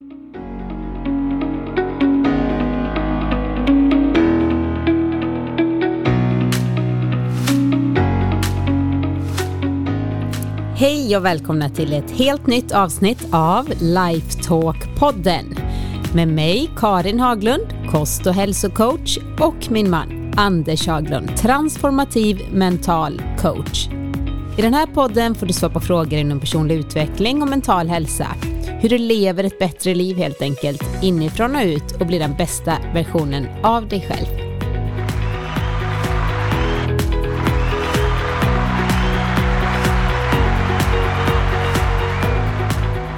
Hej och välkomna till ett helt nytt avsnitt av Lifetalk-podden med mig Karin Haglund, kost och hälsocoach och min man Anders Haglund, transformativ mental coach. I den här podden får du svara på frågor inom personlig utveckling och mental hälsa. Hur du lever ett bättre liv helt enkelt, inifrån och ut och blir den bästa versionen av dig själv.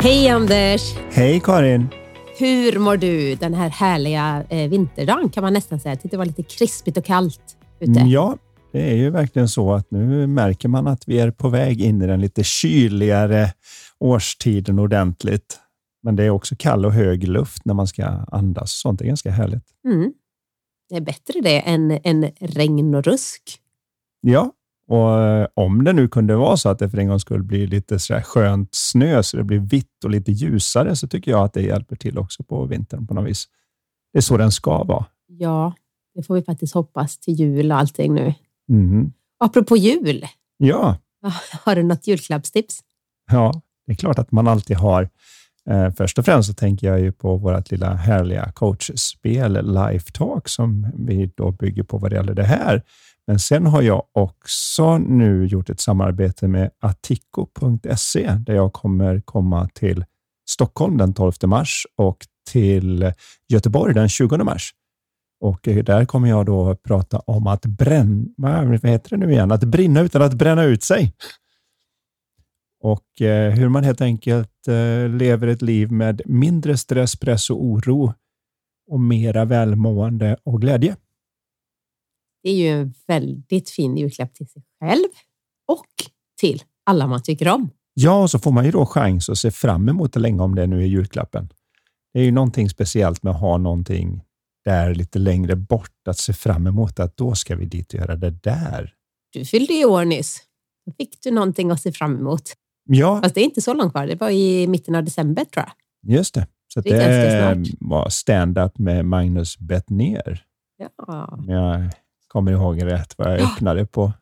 Hej Anders! Hej Karin! Hur mår du den här härliga eh, vinterdagen kan man nästan säga? Det var lite krispigt och kallt ute. Ja, det är ju verkligen så att nu märker man att vi är på väg in i den lite kyligare årstiden ordentligt. Men det är också kall och hög luft när man ska andas. Sånt är ganska härligt. Mm. Det är bättre det än, än regn och rusk. Ja, och eh, om det nu kunde vara så att det för en gång skulle bli lite så skönt snö, så det blir vitt och lite ljusare, så tycker jag att det hjälper till också på vintern på något vis. Det är så den ska vara. Ja, det får vi faktiskt hoppas till jul och allting nu. Mm. Apropå jul. Ja. Har du något julklappstips? Ja, det är klart att man alltid har. Eh, först och främst så tänker jag ju på vårt lilla härliga coachspel Life Talk som vi då bygger på vad det gäller det här. Men sen har jag också nu gjort ett samarbete med attico.se där jag kommer komma till Stockholm den 12 mars och till Göteborg den 20 mars. Och där kommer jag då prata om att bränna, vad heter det nu igen? Att brinna utan att bränna ut sig. Och eh, hur man helt enkelt eh, lever ett liv med mindre stress, press och oro och mera välmående och glädje. Det är ju en väldigt fin julklapp till sig själv och till alla man tycker om. Ja, och så får man ju då chans att se fram emot det länge om det nu är julklappen. Det är ju någonting speciellt med att ha någonting där lite längre bort att se fram emot att då ska vi dit och göra det där. Du fyllde i år nyss. Då fick du någonting att se fram emot. Ja. Fast det är inte så långt kvar. Det var i mitten av december tror jag. Just det. Så det, det var stand-up med Magnus Bettner. Ja. Jag kommer ihåg rätt vad jag öppnade på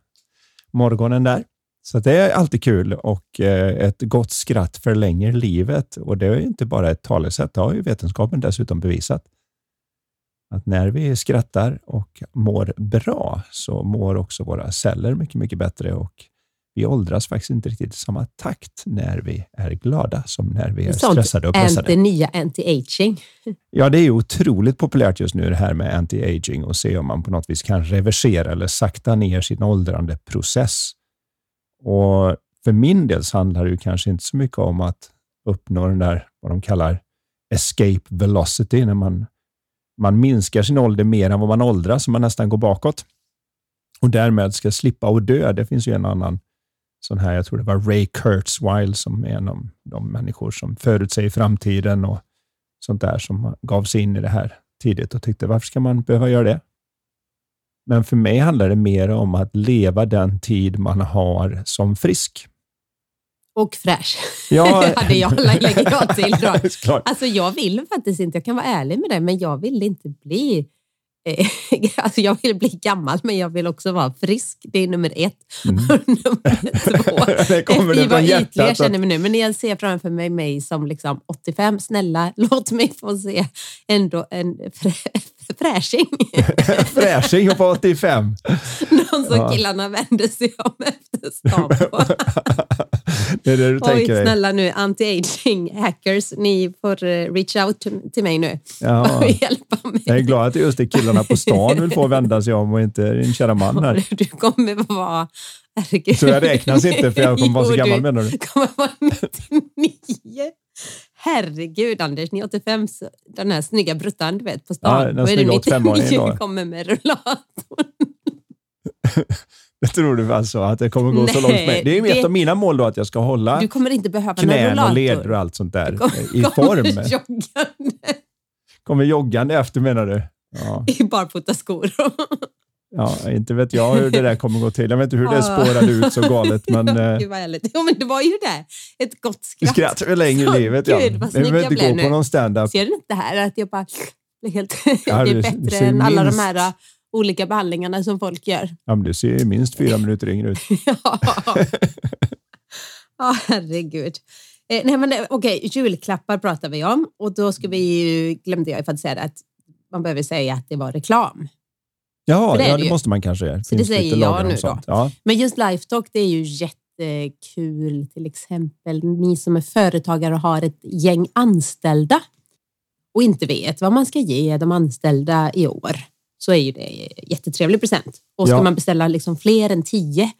morgonen där. Så det är alltid kul och eh, ett gott skratt förlänger livet. Och det är inte bara ett talesätt, det har ju vetenskapen dessutom bevisat. Att när vi skrattar och mår bra så mår också våra celler mycket, mycket bättre och vi åldras faktiskt inte riktigt i samma takt när vi är glada som när vi är Sånt stressade och pressade. Det nya anti-aging. Ja, det är otroligt populärt just nu det här med anti-aging och se om man på något vis kan reversera eller sakta ner sin åldrande process. Och för min del så handlar det ju kanske inte så mycket om att uppnå den där, vad de kallar escape velocity, när man, man minskar sin ålder mer än vad man åldras, så man nästan går bakåt och därmed ska slippa att dö. Det finns ju en annan sån här, jag tror det var Ray Kurzweil som är en av de människor som förutsäger framtiden och sånt där som gav sig in i det här tidigt och tyckte varför ska man behöva göra det? Men för mig handlar det mer om att leva den tid man har som frisk. Och fräsch. Ja. det hade jag, lägger jag till. Då. Alltså jag vill faktiskt inte, jag kan vara ärlig med det, men jag vill inte bli alltså jag vill bli gammal, men jag vill också vara frisk. Det är nummer ett. Mm. nummer två. det kommer det från hjärtat. Jag känner mig nu, men jag ser framför mig mig som liksom 85. Snälla, låt mig få se ändå en fräsching. fräsching på 85. Någon som ja. killarna vänder sig om efter stan på. det är det du Oj, tänker dig. snälla nu, anti-aging hackers, ni får uh, reach out till mig nu ja. och hjälpa mig. Jag är glad att det just är killarna på stan vill få vända sig om och inte din kära man här. Du kommer vara... Herregud. Så jag räknas inte för jag kommer vara så gammal menar du? Du kommer vara 99. Herregud Anders, 85, den här snygga bruttan du vet på stan. Ja, den snygga 85-åringen kommer med rullatorn. Det tror du alltså att det kommer gå Nej, så långt med? Det är ju ett av mina mål då att jag ska hålla du kommer inte behöva knän och leder och allt sånt där kommer, i form. Joggande. Kommer joggande efter menar du? Ja. I barfota skor. Ja, inte vet jag hur det där kommer gå till. Jag vet inte hur det spårade ut så galet. Men, eh, Gud vad härligt. Ja, men det var ju det. Ett gott skratt. Skratt för länge i livet. Ja. Gud, vad snygg jag blev nu. På någon stand-up. Ser du inte det här? Att jag bara blir helt... Ja, det är bättre det än minst... alla de här uh, olika behandlingarna som folk gör. Ja, men du ser minst fyra minuter yngre ut. ja. ja, herregud. Eh, nej, men, eh, okej, okay, julklappar pratar vi om och då ska vi ju, glömde jag att säga det, att man behöver säga att det var reklam. Ja, det, ja, det, det måste man kanske. Så det säger jag nu då. Ja. Men just Lifetalk, det är ju jättekul till exempel. Ni som är företagare och har ett gäng anställda och inte vet vad man ska ge de anställda i år så är ju det jättetrevlig present. Och ska ja. man beställa liksom fler än tio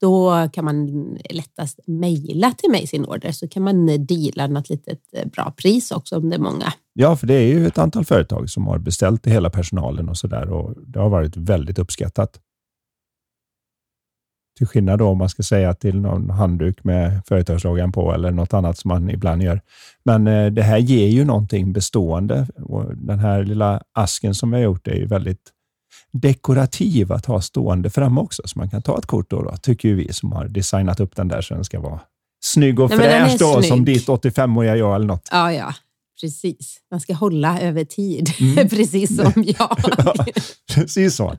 då kan man lättast mejla till mig sin order så kan man deala något litet eh, bra pris också om det är många. Ja, för det är ju ett antal företag som har beställt till hela personalen och så där och det har varit väldigt uppskattat. Till skillnad då om man ska säga till någon handduk med företagsloggan på eller något annat som man ibland gör. Men eh, det här ger ju någonting bestående och den här lilla asken som vi har gjort är ju väldigt dekorativ att ha stående framme också, så man kan ta ett kort då, då tycker vi som har designat upp den där så den ska vara snygg och Nej, fräsch då, som ditt 85-åriga jag eller något. Ja, ja. Precis. Man ska hålla över tid, mm. precis som jag. ja, precis så.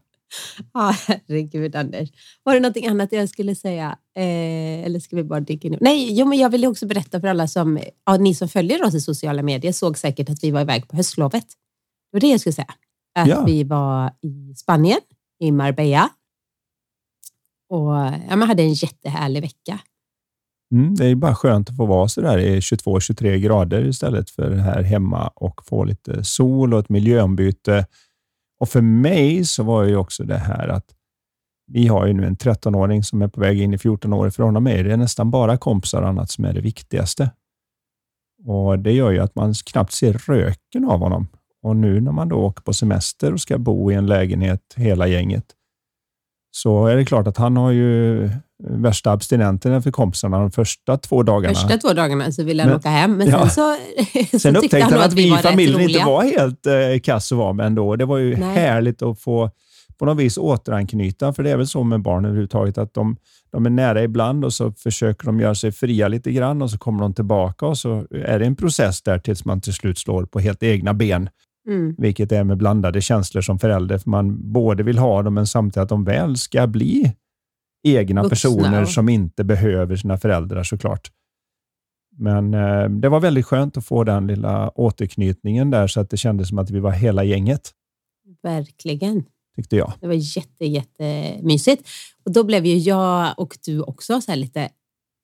Ja, herregud Anders. Var det någonting annat jag skulle säga? Eh, eller ska vi bara dyka in? Nej, jo, men jag vill också berätta för alla som, ja, ni som följer oss i sociala medier såg säkert att vi var iväg på höstlovet. Det var det jag skulle säga att ja. vi var i Spanien, i Marbella. Och ja, man hade en jättehärlig vecka. Mm, det är bara skönt att få vara så där i 22-23 grader istället för här hemma och få lite sol och ett miljöombyte. Och för mig så var ju också det här att vi har ju nu en 13-åring som är på väg in i 14 år. För honom är det nästan bara kompisar och annat som är det viktigaste. Och Det gör ju att man knappt ser röken av honom. Och nu när man då åker på semester och ska bo i en lägenhet, hela gänget, så är det klart att han har ju värsta abstinenterna för kompisarna de första två dagarna. Första två dagarna så ville han men, åka hem, men ja. sen så, så Sen upptäckte han att, vi i familjen inte var helt eh, kass att vara med ändå. Det var ju Nej. härligt att få på något vis återanknyta, för det är väl så med barn överhuvudtaget att de, de är nära ibland och så försöker de göra sig fria lite grann och så kommer de tillbaka och så är det en process där tills man till slut slår på helt egna ben. Mm. Vilket är med blandade känslor som förälder. För man både vill ha dem, men samtidigt att de väl ska bli egna Vuxna. personer som inte behöver sina föräldrar såklart. Men eh, det var väldigt skönt att få den lilla återknytningen där så att det kändes som att vi var hela gänget. Verkligen. Tyckte jag. Det var jätte, jättemysigt. Och då blev ju jag och du också så lite,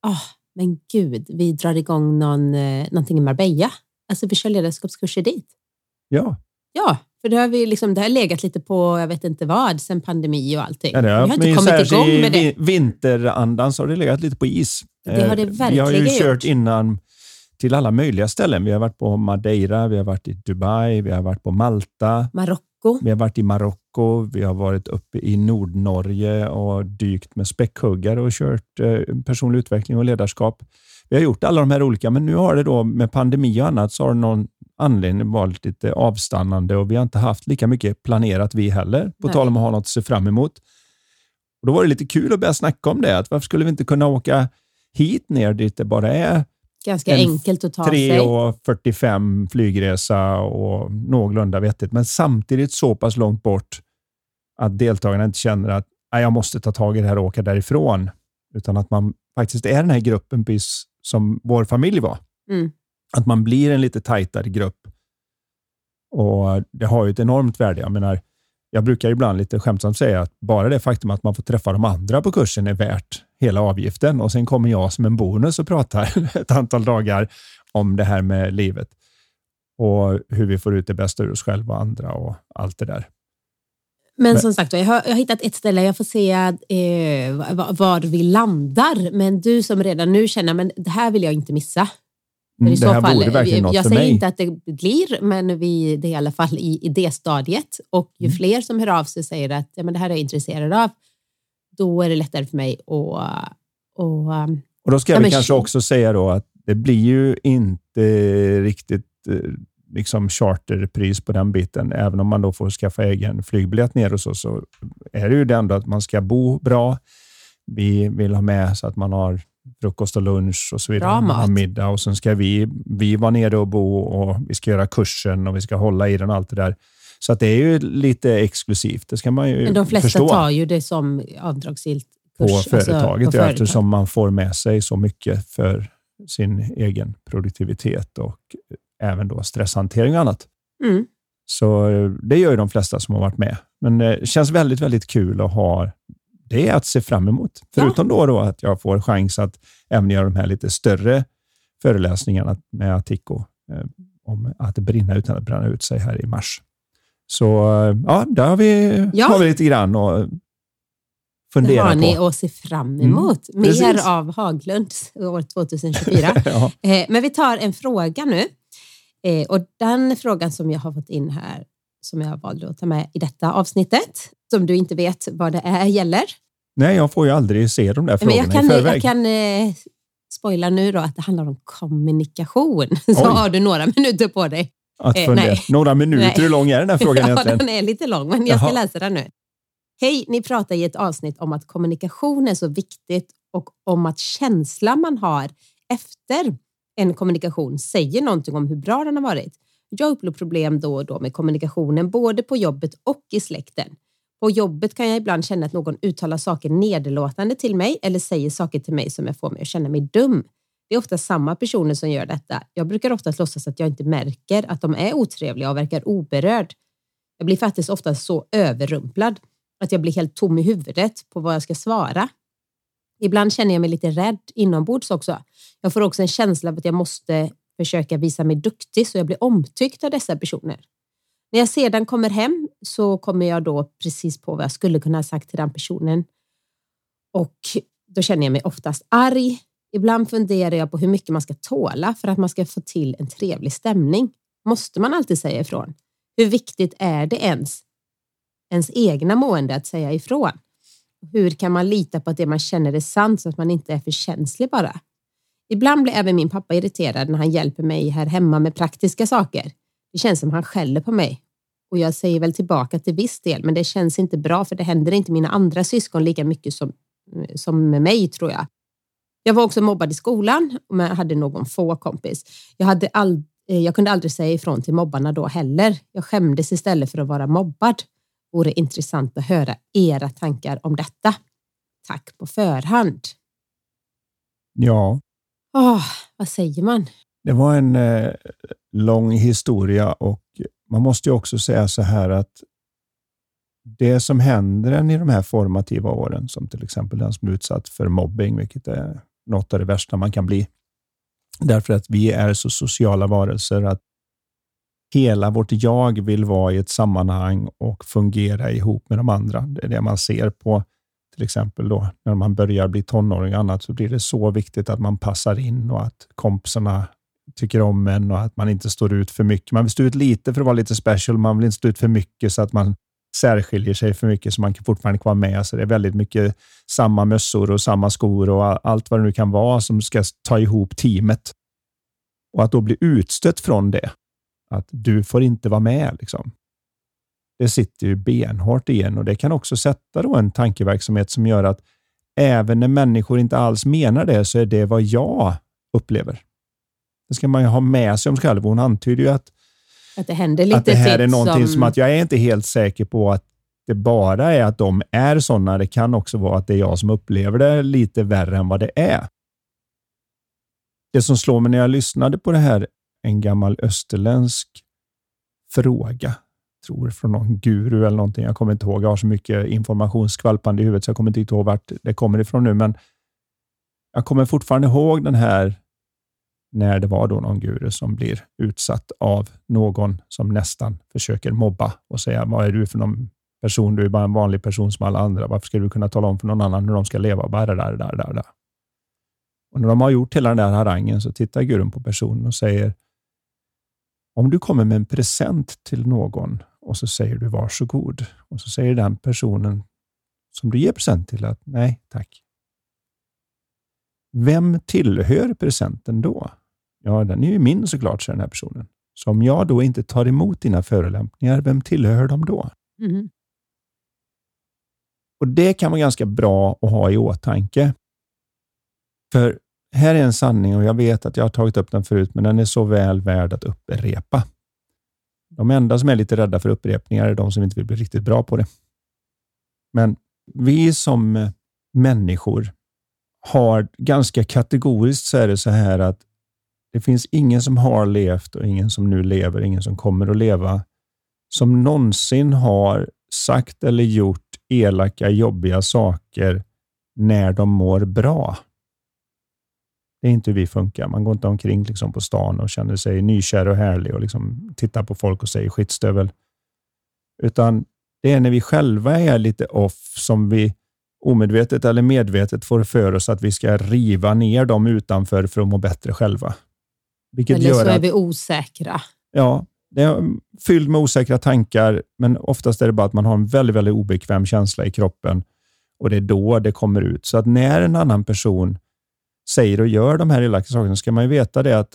oh, men gud, vi drar igång någon, eh, någonting i Marbella. Alltså vi kör ledarskapskurser dit. Ja. Ja, för det har, vi liksom, det har legat lite på, jag vet inte vad, sen pandemi och allting. Ja, det har, vi har inte kommit igång med det. vinterandan så har det legat lite på is. Det har det verkligen Vi har ju kört innan till alla möjliga ställen. Vi har varit på Madeira, vi har varit i Dubai, vi har varit på Malta. Marocko. Vi har varit i Marocko, vi har varit uppe i Nordnorge och dykt med späckhuggare och kört eh, personlig utveckling och ledarskap. Vi har gjort alla de här olika, men nu har det då med pandemi och annat så har någon anledning varit lite avstannande och vi har inte haft lika mycket planerat vi heller, på Nej. tal om att ha något att se fram emot. Och då var det lite kul att börja snacka om det. Att varför skulle vi inte kunna åka hit ner dit det bara är Ganska enkelt att ta 3 sig. 3.45 flygresa och någorlunda vettigt, men samtidigt så pass långt bort att deltagarna inte känner att jag måste ta tag i det här och åka därifrån, utan att man faktiskt är den här gruppen precis som vår familj var. Mm. Att man blir en lite tajtare grupp. Och Det har ju ett enormt värde. Jag menar, jag brukar ibland lite skämtsamt säga att bara det faktum att man får träffa de andra på kursen är värt hela avgiften och sen kommer jag som en bonus och pratar ett antal dagar om det här med livet och hur vi får ut det bästa ur oss själva och andra och allt det där. Men som sagt, jag har, jag har hittat ett ställe, jag får se eh, var vi landar. Men du som redan nu känner, men det här vill jag inte missa. Mm, det här fall, något jag säger inte att det blir, men vi, det är i alla fall i, i det stadiet. Och ju mm. fler som hör av sig och säger att ja, men det här är jag intresserad av, då är det lättare för mig att... Och, och då ska ja, vi kanske också säga då att det blir ju inte riktigt eh, liksom charterpris på den biten. Även om man då får skaffa egen flygbiljett ner och så, så är det ju det ändå att man ska bo bra. Vi vill ha med så att man har frukost och lunch och så vidare. Bra. Middag och sen ska vi, vi vara nere och bo och vi ska göra kursen och vi ska hålla i den och allt det där. Så att det är ju lite exklusivt. Det ska man ju Men de flesta förstå tar ju det som avdragsgillt på kurs, alltså företaget, på ja, företag. eftersom man får med sig så mycket för sin egen produktivitet och även då stresshantering och annat. Mm. Så eh, det gör ju de flesta som har varit med. Men eh, det känns väldigt, väldigt kul att ha det att se fram emot. Förutom då, då att jag får chans att även göra de här lite större föreläsningarna med Attico eh, om att brinna utan att bränna ut sig här i mars. Så eh, ja, där har vi, Ja. har vi lite grann att Det fundera har ni på. att se fram emot. Mm, Mer precis. av Haglunds år 2024. ja. Eh, Men vi tar en fråga nu. Eh, Och den frågan som jag har fått in här, som jag valde att ta med i detta avsnittet, som du inte vet vad det är gäller. Nej, jag får ju aldrig se de där Men frågorna jag kan, i förväg. jag kan eh, spoila nu då att det handlar om kommunikation. Så Oj. har du några minuter på dig. Att eh, nej. Några minuter, Nej. hur lång är den här frågan ja, egentligen? den är lite lång, men jag ska Jaha. läsa den nu. Hej, ni pratar i ett avsnitt om att kommunikation är så viktigt och om att känslan man har efter en kommunikation säger någonting om hur bra den har varit. Jag upplever problem då och då med kommunikationen, både på jobbet och i släkten. På jobbet kan jag ibland känna att någon uttalar saker nedlåtande till mig eller säger saker till mig som jag får mig att känna mig dum. Det är ofta samma personer som gör detta. Jag brukar ofta låtsas att jag inte märker att de är otrevliga och verkar oberörd. Jag blir faktiskt ofta så överrumplad att jag blir helt tom i huvudet på vad jag ska svara. Ibland känner jag mig lite rädd inombords också. Jag får också en känsla av att jag måste försöka visa mig duktig så jag blir omtyckt av dessa personer. När jag sedan kommer hem så kommer jag då precis på vad jag skulle kunna ha sagt till den personen. Och då känner jag mig oftast arg. Ibland funderar jag på hur mycket man ska tåla för att man ska få till en trevlig stämning. Måste man alltid säga ifrån? Hur viktigt är det ens? Ens egna mående att säga ifrån? Hur kan man lita på att det man känner är sant så att man inte är för känslig bara? Ibland blir även min pappa irriterad när han hjälper mig här hemma med praktiska saker. Det känns som han skäller på mig. Och jag säger väl tillbaka till viss del, men det känns inte bra för det händer inte mina andra syskon lika mycket som, som med mig tror jag. Jag var också mobbad i skolan och jag hade någon få kompis. Jag, hade all, eh, jag kunde aldrig säga ifrån till mobbarna då heller. Jag skämdes istället för att vara mobbad. Vore intressant att höra era tankar om detta. Tack på förhand. Ja, Åh, vad säger man? det var en eh, lång historia och man måste ju också säga så här att det som händer en i de här formativa åren, som till exempel den som är utsatt för mobbing, vilket är något av det värsta man kan bli, därför att vi är så sociala varelser att hela vårt jag vill vara i ett sammanhang och fungera ihop med de andra. Det är det man ser på till exempel då när man börjar bli tonåring och annat så blir det så viktigt att man passar in och att kompisarna tycker om en och att man inte står ut för mycket. Man vill stå ut lite för att vara lite special. Man vill inte stå ut för mycket så att man särskiljer sig för mycket så man kan fortfarande kan vara med. Så det är väldigt mycket samma mössor och samma skor och allt vad det nu kan vara som ska ta ihop teamet. Och att då bli utstött från det. Att du får inte vara med. Liksom. Det sitter ju benhårt igen och det kan också sätta då en tankeverksamhet som gör att även när människor inte alls menar det så är det vad jag upplever. Det ska man ju ha med sig om sig själv. Hon antyder ju att, Att det händer lite att det här är någonting som... att jag är inte helt säker på att det bara är att de är sådana. Det kan också vara att det är jag som upplever det lite värre än vad det är. Det som slår mig när jag lyssnade på det här, en gammal österländsk fråga, tror från någon guru eller någonting. Jag kommer inte ihåg. Jag har så mycket informationsskvalpande i huvudet så jag kommer inte ihåg vart det kommer ifrån nu. Men jag kommer fortfarande ihåg den här när det var då någon guru som blir utsatt av någon som nästan försöker mobba och säga vad är du för någon person? Du är bara en vanlig person som alla andra. Varför ska du kunna tala om för någon annan hur de ska leva? Bara där, där, där, där. Och när de har gjort hela den där harangen så tittar gurun på personen och säger om du kommer med en present till någon och så säger du varsågod och så säger den personen som du ger present till att nej tack. Vem tillhör presenten då? Ja, den är ju min såklart, säger den här personen. Så om jag då inte tar emot dina förolämpningar, vem tillhör de då? Mm. Och Det kan vara ganska bra att ha i åtanke. För här är en sanning och jag vet att jag har tagit upp den förut, men den är så väl värd att upprepa. De enda som är lite rädda för upprepningar är de som inte vill bli riktigt bra på det. Men vi som människor har ganska kategoriskt så är det så här att det finns ingen som har levt och ingen som nu lever, ingen som kommer att leva, som någonsin har sagt eller gjort elaka, jobbiga saker när de mår bra. Det är inte hur vi funkar. Man går inte omkring liksom på stan och känner sig nykär och härlig och liksom tittar på folk och säger skitstövel. Utan det är när vi själva är lite off som vi omedvetet eller medvetet får för oss att vi ska riva ner dem utanför för att må bättre själva. Vilket eller så är att, vi osäkra. Ja, det är fylld med osäkra tankar, men oftast är det bara att man har en väldigt, väldigt obekväm känsla i kroppen och det är då det kommer ut. Så att när en annan person säger och gör de här elaka sakerna ska man ju veta det att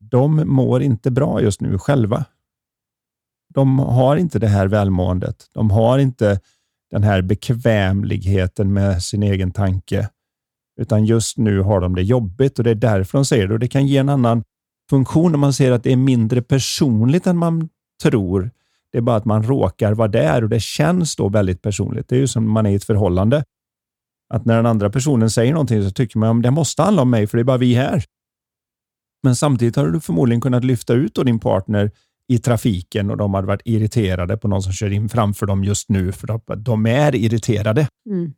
de mår inte bra just nu själva. De har inte det här välmåendet. De har inte den här bekvämligheten med sin egen tanke, utan just nu har de det jobbigt och det är därför de säger det. Och det kan ge en annan funktion om man ser att det är mindre personligt än man tror. Det är bara att man råkar vara där och det känns då väldigt personligt. Det är ju som man är i ett förhållande. Att när den andra personen säger någonting så tycker man att det måste handla om mig, för det är bara vi här. Men samtidigt har du förmodligen kunnat lyfta ut din partner i trafiken och de hade varit irriterade på någon som kör in framför dem just nu, för de är irriterade. Mm.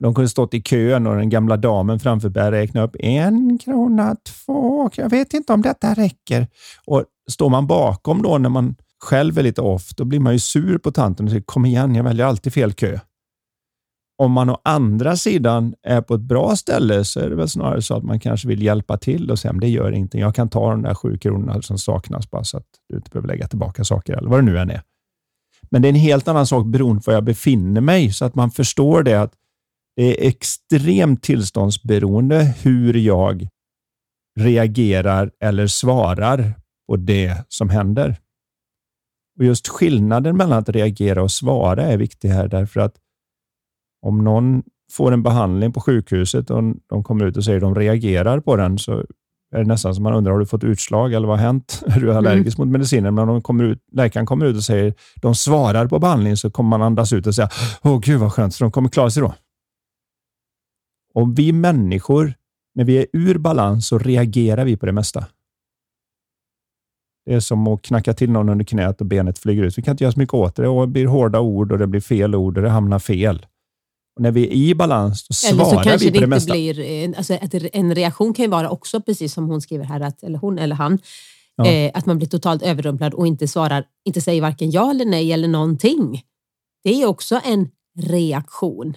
De kunde stått i kön och den gamla damen framför började räkna upp en krona, två, jag vet inte om detta räcker. Och Står man bakom då när man själv är lite off, då blir man ju sur på tanten och säger kom igen, jag väljer alltid fel kö. Om man å andra sidan är på ett bra ställe så är det väl snarare så att man kanske vill hjälpa till och säga det gör ingenting. Jag kan ta de där sju kronorna som saknas bara så att du inte behöver lägga tillbaka saker eller vad det nu än är. Men det är en helt annan sak beroende på var jag befinner mig så att man förstår det att det är extremt tillståndsberoende hur jag reagerar eller svarar på det som händer. Och Just skillnaden mellan att reagera och svara är viktig här därför att om någon får en behandling på sjukhuset och de kommer ut och säger att de reagerar på den så är det nästan som man undrar, har du fått utslag eller vad har hänt? Är du allergisk mm. mot medicinen? Men om kommer ut, läkaren kommer ut och säger de svarar på behandlingen så kommer man andas ut och säga, åh gud vad skönt, så de kommer klara sig då. Och vi människor, när vi är ur balans så reagerar vi på det mesta. Det är som att knacka till någon under knät och benet flyger ut. Vi kan inte göra så mycket åt det. Och det blir hårda ord och det blir fel ord och det hamnar fel. Och när vi är i balans, svarar eller så kanske vi på det, det mesta. Blir, alltså en reaktion kan ju vara också, precis som hon skriver här, att, eller hon eller han, ja. eh, att man blir totalt överrumplad och inte svarar, inte säger varken ja eller nej eller någonting. Det är också en reaktion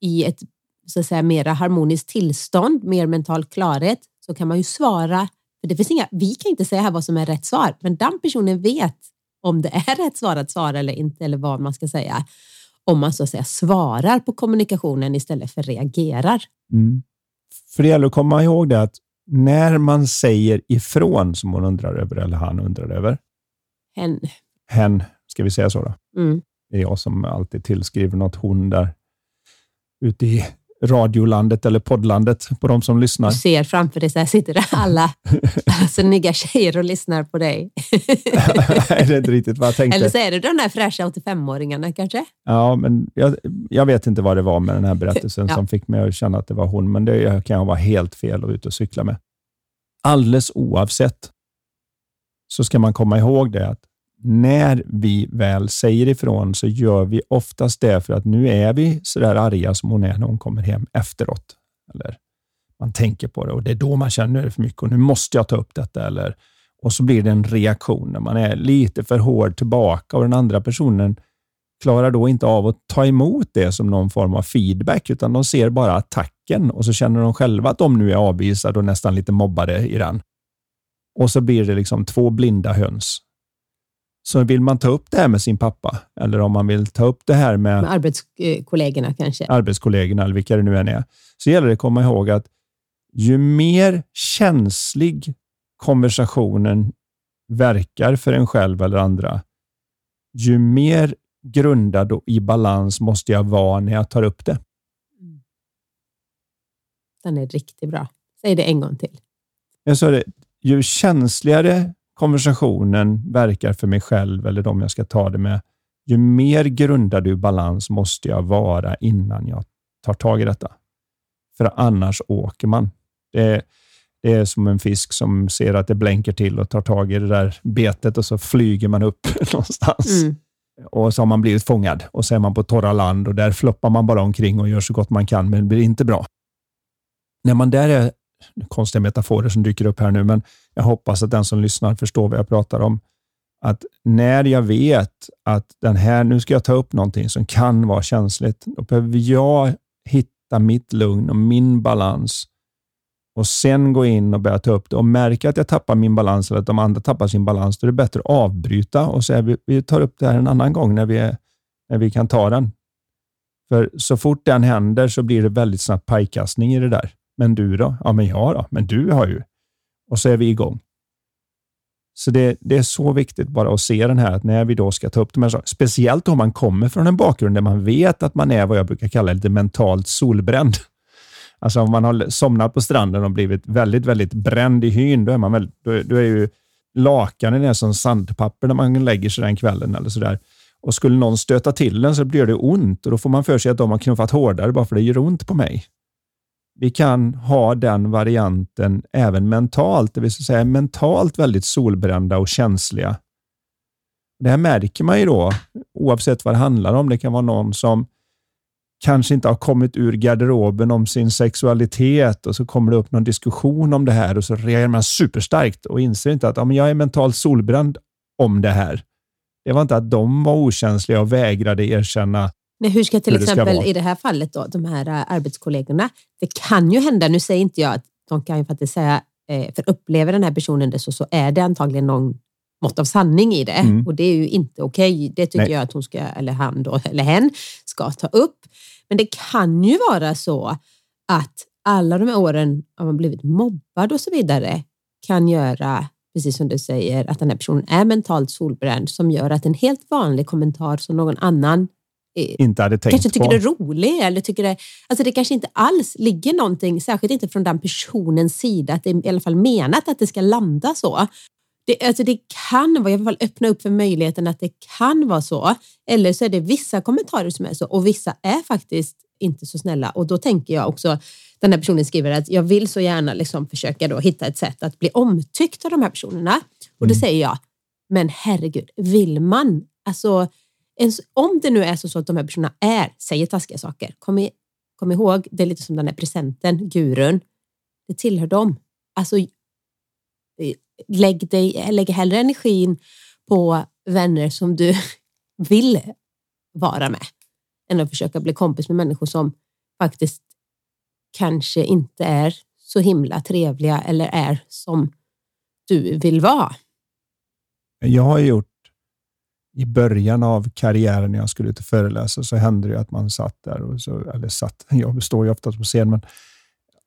i ett så att säga, mera harmoniskt tillstånd, mer mental klarhet, så kan man ju svara. För det finns inga, vi kan inte säga här vad som är rätt svar, men den personen vet om det är rätt svar att svara eller inte, eller vad man ska säga. Om man så att säga svarar på kommunikationen istället för reagerar. Mm. För det gäller att komma ihåg det att när man säger ifrån, som hon undrar över, eller han undrar över. Hen. Hen, ska vi säga så då? Mm. Det är jag som alltid tillskriver något hon där ute i radiolandet eller poddlandet på de som lyssnar. Du ser framför dig, så här sitter det alla snygga tjejer och lyssnar på dig. Nej, det är inte riktigt vad jag tänkte. Eller så är det de där fräscha 85-åringarna kanske? Ja, men jag, jag, vet inte vad det var med den här berättelsen ja. som fick mig att känna att det var hon, men det kan vara helt fel att ut och cykla med. Alldeles oavsett så ska man komma ihåg det att när vi väl säger ifrån så gör vi oftast det för att nu är vi så där arga som hon är när hon kommer hem efteråt. Eller man tänker på det och det är då man känner att är det för mycket och nu måste jag ta upp detta. Eller, och så blir det en reaktion när man är lite för hård tillbaka och den andra personen klarar då inte av att ta emot det som någon form av feedback, utan de ser bara attacken och så känner de själva att de nu är avvisade och nästan lite mobbade i den. Och så blir det liksom två blinda höns så vill man ta upp det här med sin pappa, eller om man vill ta upp det här med, med arbetskollegorna kanske. Arbetskollegorna, eller vilka det nu än är, så gäller det att komma ihåg att ju mer känslig konversationen verkar för en själv eller andra, ju mer grundad och i balans måste jag vara när jag tar upp det. Mm. Den är riktigt bra. Säg det en gång till. Jag sa det, ju känsligare konversationen verkar för mig själv eller de jag ska ta det med, ju mer grundad i balans måste jag vara innan jag tar tag i detta. För annars åker man. Det, det är som en fisk som ser att det blänker till och tar tag i det där betet och så flyger man upp någonstans. Mm. Och så har man blivit fångad och så är man på torra land och där floppar man bara omkring och gör så gott man kan, men det blir inte bra. När man där är, konstiga metaforer som dyker upp här nu, men jag hoppas att den som lyssnar förstår vad jag pratar om. Att när jag vet att den här, nu ska jag ta upp någonting som kan vara känsligt, då behöver jag hitta mitt lugn och min balans och sen gå in och börja ta upp det och märka att jag tappar min balans eller att de andra tappar sin balans, då är det bättre att avbryta och säga vi, vi tar upp det här en annan gång när vi, är, när vi kan ta den. För så fort den händer så blir det väldigt snabbt pajkastning i det där. Men du då? Ja, men jag då? Men du har ju. Och så är vi igång. Så det, det, är så viktigt bara att se den här, att när vi då ska ta upp de här sakerna, speciellt om man kommer från en bakgrund där man vet att man är vad jag brukar kalla lite mentalt solbränd. Alltså om man har somnat på stranden och blivit väldigt, väldigt bränd i hyn, då är, man väldigt, då, då är ju lakanen är som sandpapper när man lägger sig den kvällen eller sådär. Och skulle någon stöta till den så blir det ont och då får man för sig att de har knuffat hårdare bara för det gör ont på mig. Vi kan ha den varianten även mentalt, det vill säga mentalt väldigt solbrända och känsliga. Det här märker man ju då, oavsett vad det handlar om. Det kan vara någon som kanske inte har kommit ur garderoben om sin sexualitet och så kommer det upp någon diskussion om det här och så reagerar man superstarkt och inser inte att ja, men jag är mentalt solbränd om det här. Det var inte att de var okänsliga och vägrade erkänna Nej, hur ska till hur exempel i det här fallet då, de här uh, arbetskollegorna, det kan ju hända, nu säger inte jag att de kan ju faktiskt säga, eh, för upplever den här personen det så, så är det antagligen någon mått av sanning i det mm. och det är ju inte okej. Okay. Det tycker Nej. jag att hon ska, eller han då, eller hen ska ta upp. Men det kan ju vara så att alla de här åren har man blivit mobbad och så vidare kan göra, precis som du säger, att den här personen är mentalt solbränd som gör att en helt vanlig kommentar som någon annan eh, inte hade tänkt kanske tycker på. det är rolig eller tycker det, alltså det kanske inte alls ligger någonting, särskilt inte från den personens sida, att det är i alla fall menat att det ska landa så. Det, alltså det kan vara, alla fall öppna upp för möjligheten att det kan vara så. Eller så är det vissa kommentarer som är så och vissa är faktiskt inte så snälla. Och då tänker jag också, den här personen skriver att jag vill så gärna liksom försöka då hitta ett sätt att bli omtyckt av de här personerna. Och då mm. säger jag, men herregud, vill man? Alltså, om det nu är så att de här personerna är, säger taskiga saker, kom, i, kom ihåg, det är lite som den här presenten, gurun. Det tillhör dem. Alltså, eh, lägg, dig, lägg hellre energin på vänner som du vill vara med än att försöka bli kompis med människor som faktiskt kanske inte är så himla trevliga eller är som du vill vara. Jag har gjort i början av karriären när jag skulle ut och föreläsa så hände det att man satt där, och så, eller satt, jag står ju ofta på scen, men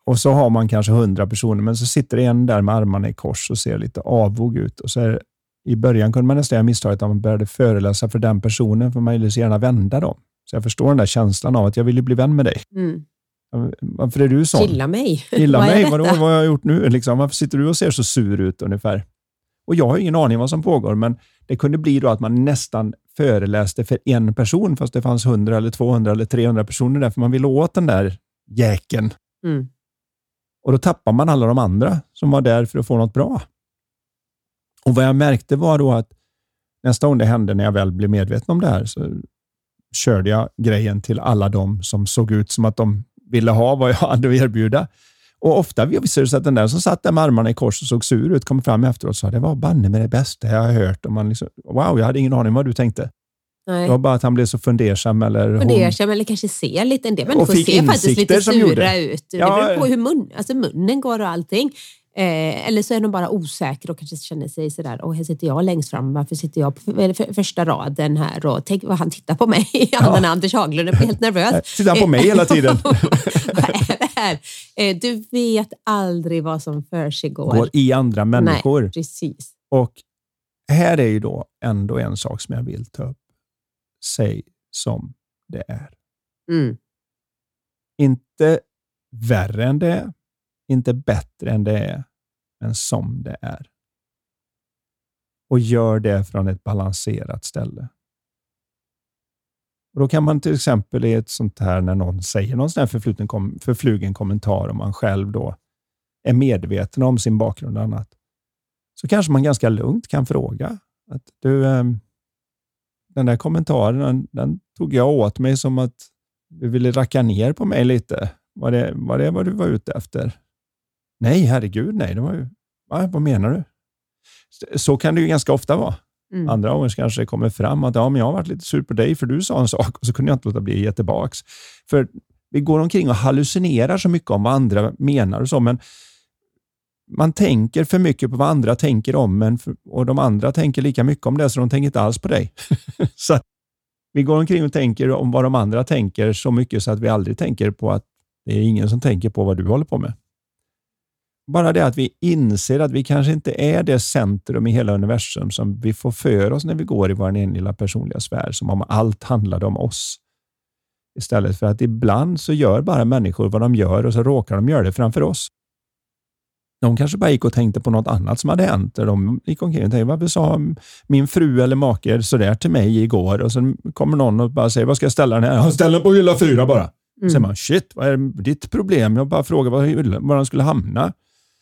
och så har man kanske hundra personer, men så sitter en där med armarna i kors och ser lite avog ut. Och så är, I början kunde man nästan göra misstaget att man började föreläsa för den personen, för man ville så gärna vända dem. Så jag förstår den där känslan av att jag vill bli vän med dig. Mm. Varför är du sån? Gilla mig. Gilla mig? Vadå, vad har jag gjort nu? Liksom, varför sitter du och ser så sur ut ungefär? Och Jag har ingen aning vad som pågår, men det kunde bli då att man nästan föreläste för en person, fast det fanns 100 eller 200 eller 300 personer där, för man ville åt den där jäkeln. Mm. Och då tappar man alla de andra som var där för att få något bra. Och Vad jag märkte var då att nästa gång det hände, när jag väl blev medveten om det här, så körde jag grejen till alla de som såg ut som att de ville ha vad jag hade att erbjuda. Och ofta visade det sig att den där som satt där med armarna i kors och såg sur ut kom fram efteråt och sa det var banne med det bästa jag har hört. Och man liksom, wow, jag hade ingen aning vad du tänkte. Nej. Det var bara att han blev så fundersam. Eller fundersam hon... eller kanske ser lite. En del människor ser faktiskt lite sura ut. Det ja. beror på hur mun, alltså munnen går och allting. Eh, eller så är de bara osäkra och kanske känner sig sådär, åh här sitter jag längst fram, varför sitter jag på för, första raden här och tänk vad han tittar på mig, ja. den Anders Haglund, jag blir helt nervös. Sitter han på mig hela tiden? vad är det här? Eh, du vet aldrig vad som försiggår. Går i andra människor. Nej, precis. Och här är ju då ändå en sak som jag vill ta upp. Säg som det är. Mm. Inte värre än det är, inte bättre än det är, men som det är. Och gör det från ett balanserat ställe. Och Då kan man till exempel i ett sånt här, när någon säger någon sån här förfluten, förflugen kommentar och man själv då är medveten om sin bakgrund och annat, så kanske man ganska lugnt kan fråga att du, ehm, den där kommentaren, den, den tog jag åt mig som att du ville racka ner på mig lite. Var det, var det vad du var ute efter? Nej, herregud, nej. Det var ju, va, vad menar du? Så kan det ju ganska ofta vara. Mm. Andra gånger kanske det kommer fram att ja, men jag har varit lite sur på dig för du sa en sak och så kunde jag inte låta bli att ge tillbaka. För vi går omkring och hallucinerar så mycket om vad andra menar och så, men man tänker för mycket på vad andra tänker om en och de andra tänker lika mycket om det, så de tänker inte alls på dig. så Vi går omkring och tänker om vad de andra tänker så mycket så att vi aldrig tänker på att det är ingen som tänker på vad du håller på med. Bara det att vi inser att vi kanske inte är det centrum i hela universum som vi får för oss när vi går i vår egen lilla personliga sfär, som om allt handlade om oss. Istället för att ibland så gör bara människor vad de gör och så råkar de göra det framför oss. De kanske bara gick och tänkte på något annat som hade hänt. De gick omkring och tänkte, varför sa min fru eller make sådär till mig igår? Och så kommer någon och bara säger, vad ska jag ställa den här? Ställ den på hylla fyra bara. Mm. Så man, shit, vad är ditt problem? Jag bara frågar var, var den skulle hamna.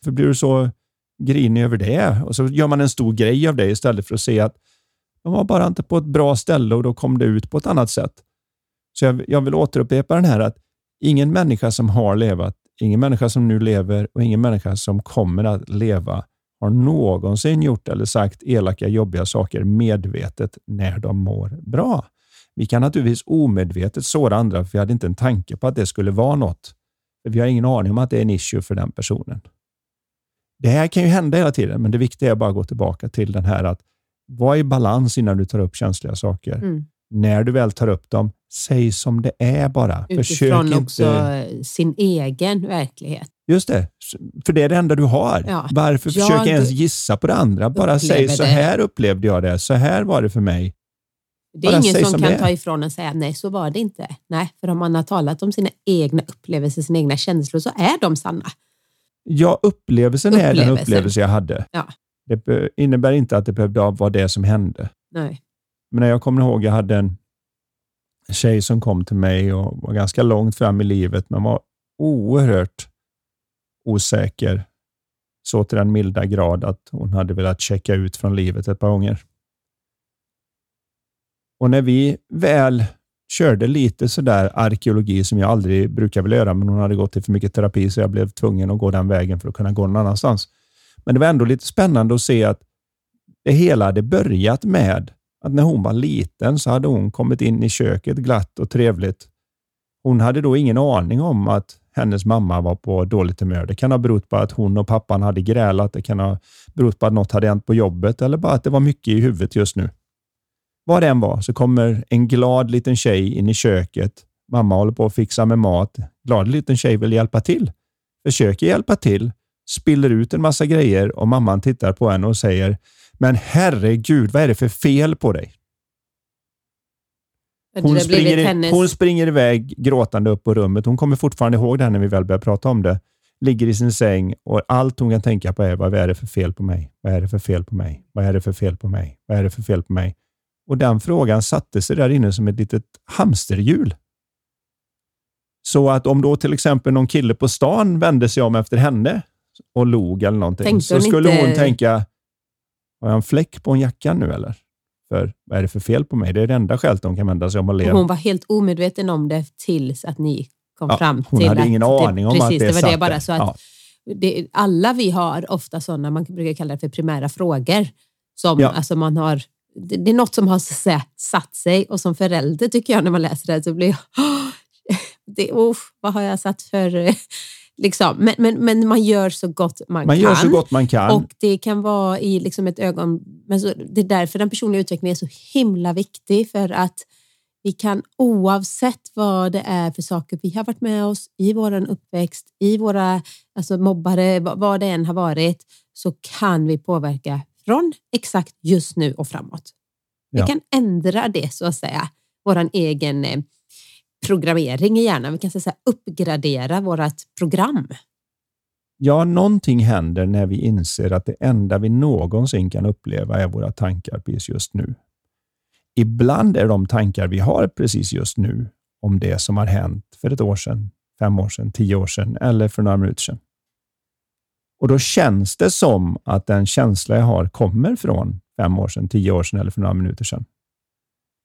För blir du så grinig över det? Och så gör man en stor grej av det istället för att se att de var bara inte på ett bra ställe och då kom det ut på ett annat sätt. Så jag, jag vill återupprepa den här att ingen människa som har levat, ingen människa som nu lever och ingen människa som kommer att leva har någonsin gjort eller sagt elaka, jobbiga saker medvetet när de mår bra. Vi kan naturligtvis omedvetet såra andra, för vi hade inte en tanke på att det skulle vara något. vi har ingen aning om att det är en issue för den personen. Det här kan ju hända hela tiden, men det viktiga är bara att gå tillbaka till den här att var i balans innan du tar upp känsliga saker. Mm. När du väl tar upp dem, säg som det är bara. Utifrån Försök också inte... sin egen verklighet. Just det, för det är det enda du har. Ja. Varför jag försöka ens gissa på det andra? Bara säg så här upplevde jag det, så här var det för mig. Det är bara ingen som, som kan ta ifrån och säga nej, så var det inte. Nej, för om man har talat om sina egna upplevelser, sina egna känslor, så är de sanna. Ja, upplevelsen, upplevelsen. är den upplevelse jag hade. Ja. Det innebär inte att det behövde vara det som hände. Nej. Men jag kommer ihåg, jag hade en tjej som kom till mig och var ganska långt fram i livet, men var oerhört osäker. Så till den milda grad att hon hade velat checka ut från livet ett par gånger. Och när vi väl körde lite sådär arkeologi som jag aldrig brukar vilja göra, men hon hade gått till för mycket terapi så jag blev tvungen att gå den vägen för att kunna gå någon annanstans. Men det var ändå lite spännande att se att det hela hade börjat med att när hon var liten så hade hon kommit in i köket glatt och trevligt. Hon hade då ingen aning om att hennes mamma var på dåligt humör. Det kan ha berott på att hon och pappan hade grälat. Det kan ha berott på att något hade hänt på jobbet eller bara att det var mycket i huvudet just nu. Vad det än var så kommer en glad liten tjej in i köket. Mamma håller på att fixa med mat. Glad liten tjej vill hjälpa till. Försöker hjälpa till, spiller ut en massa grejer och mamman tittar på henne och säger Men herregud, vad är det för fel på dig? Hon springer, hon springer iväg gråtande upp på rummet. Hon kommer fortfarande ihåg det här när vi väl börjar prata om det. Ligger i sin säng och allt hon kan tänka på är vad är det för fel på mig? Vad är det för fel på mig? Vad är det för fel på mig? Vad är det för fel på mig? Och den frågan satte sig där inne som ett litet hamsterhjul. Så att om då till exempel någon kille på stan vände sig om efter henne och log eller någonting, Tänkte så skulle inte... hon tänka, har jag en fläck på en jacka nu eller? För vad är det för fel på mig? Det är det enda skälet hon kan vända sig om och le. Hon var helt omedveten om det tills att ni kom ja, fram till Hon hade ingen aning om precis, att det, det var det bara så att ja. det, Alla vi har ofta sådana, man brukar kalla det för primära frågor, som ja. alltså man har det, det, är något som har så satt sig och som förälder tycker jag när man läser det så blir jag, det, oh, vad har jag satt för Liksom. Men, men, men man gör så gott man, Man kan. gör så gott man kan. Och det kan vara i liksom ett ögon... Men så, det är därför den personliga utvecklingen är så himla viktig. För att vi kan oavsett vad det är för saker vi har varit med oss i vår uppväxt, i våra alltså mobbare, vad det än har varit, så kan vi påverka från exakt just nu och framåt. Vi Ja. kan ändra det så att säga, vår egen eh, programmering i hjärnan. Vi kan så att säga, uppgradera vårt program. Ja, någonting händer när vi inser att det enda vi någonsin kan uppleva är våra tankar precis just nu. Ibland är de tankar vi har precis just nu om det som har hänt för ett år sedan, fem år sedan, tio år sedan eller för några minuter sedan. Och då känns det som att den känsla jag har kommer från fem år sedan, tio år sedan eller för några minuter sedan.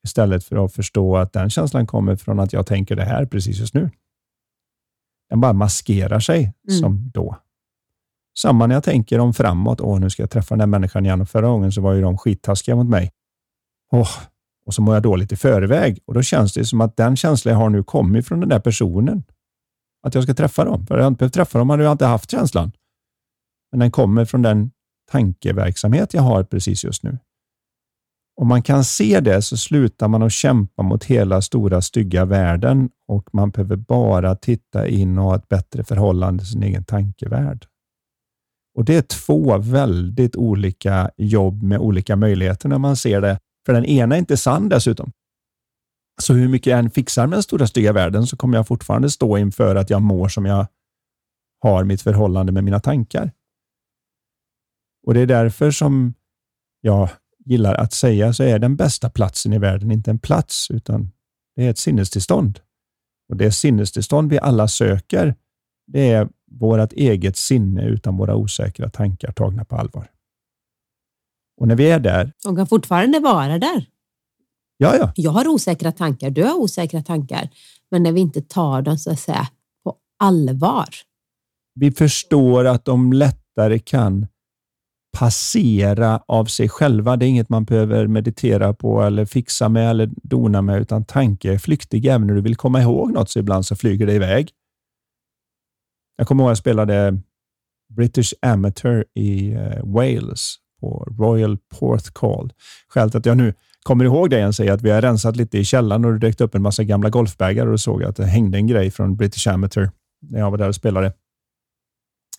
Istället för att förstå att den känslan kommer från att jag tänker det här precis just nu. Den bara maskerar sig Mm. som då. Samma när jag tänker om framåt. Åh, nu ska jag träffa den här människan igen. Och förra gången så var ju de skittaskiga mot mig. Åh, och så mår jag dåligt i förväg. Och då känns det som att den känslan jag har nu kommer från den där personen. Att jag ska träffa dem. För jag inte behövt träffa dem hade jag inte haft känslan. Men den kommer från den tankeverksamhet jag har precis just nu. Om man kan se det så slutar man att kämpa mot hela stora stygga världen och man behöver bara titta in och ha ett bättre förhållande till sin egen tankevärld. Och Det är två väldigt olika jobb med olika möjligheter när man ser det. För den ena är inte sann dessutom. Så hur mycket jag än fixar med den stora stygga världen så kommer jag fortfarande stå inför att jag mår som jag har mitt förhållande med mina tankar. Och Det är därför som jag gillar att säga så är den bästa platsen i världen inte en plats, utan det är ett sinnestillstånd. Och Det sinnestillstånd vi alla söker, det är vårt eget sinne utan våra osäkra tankar tagna på allvar. Och när vi är där, De kan fortfarande vara där. ja, ja, Jag har osäkra tankar, du har osäkra tankar. Men när vi inte tar dem så att säga på allvar. vi förstår att de lättare kan passera av sig själva. Det är inget man behöver meditera på eller fixa med eller dona med, utan tanke är flyktig. Även när du vill komma ihåg något så ibland så flyger det iväg. Jag kommer ihåg att jag spelade British Amateur i eh, Wales på Royal Porthcawl. Skälet att jag nu kommer ihåg det igen säger att vi har rensat lite i källaren och det dök upp en massa gamla golfbagar och då såg jag att det hängde en grej från British Amateur när jag var där och spelade.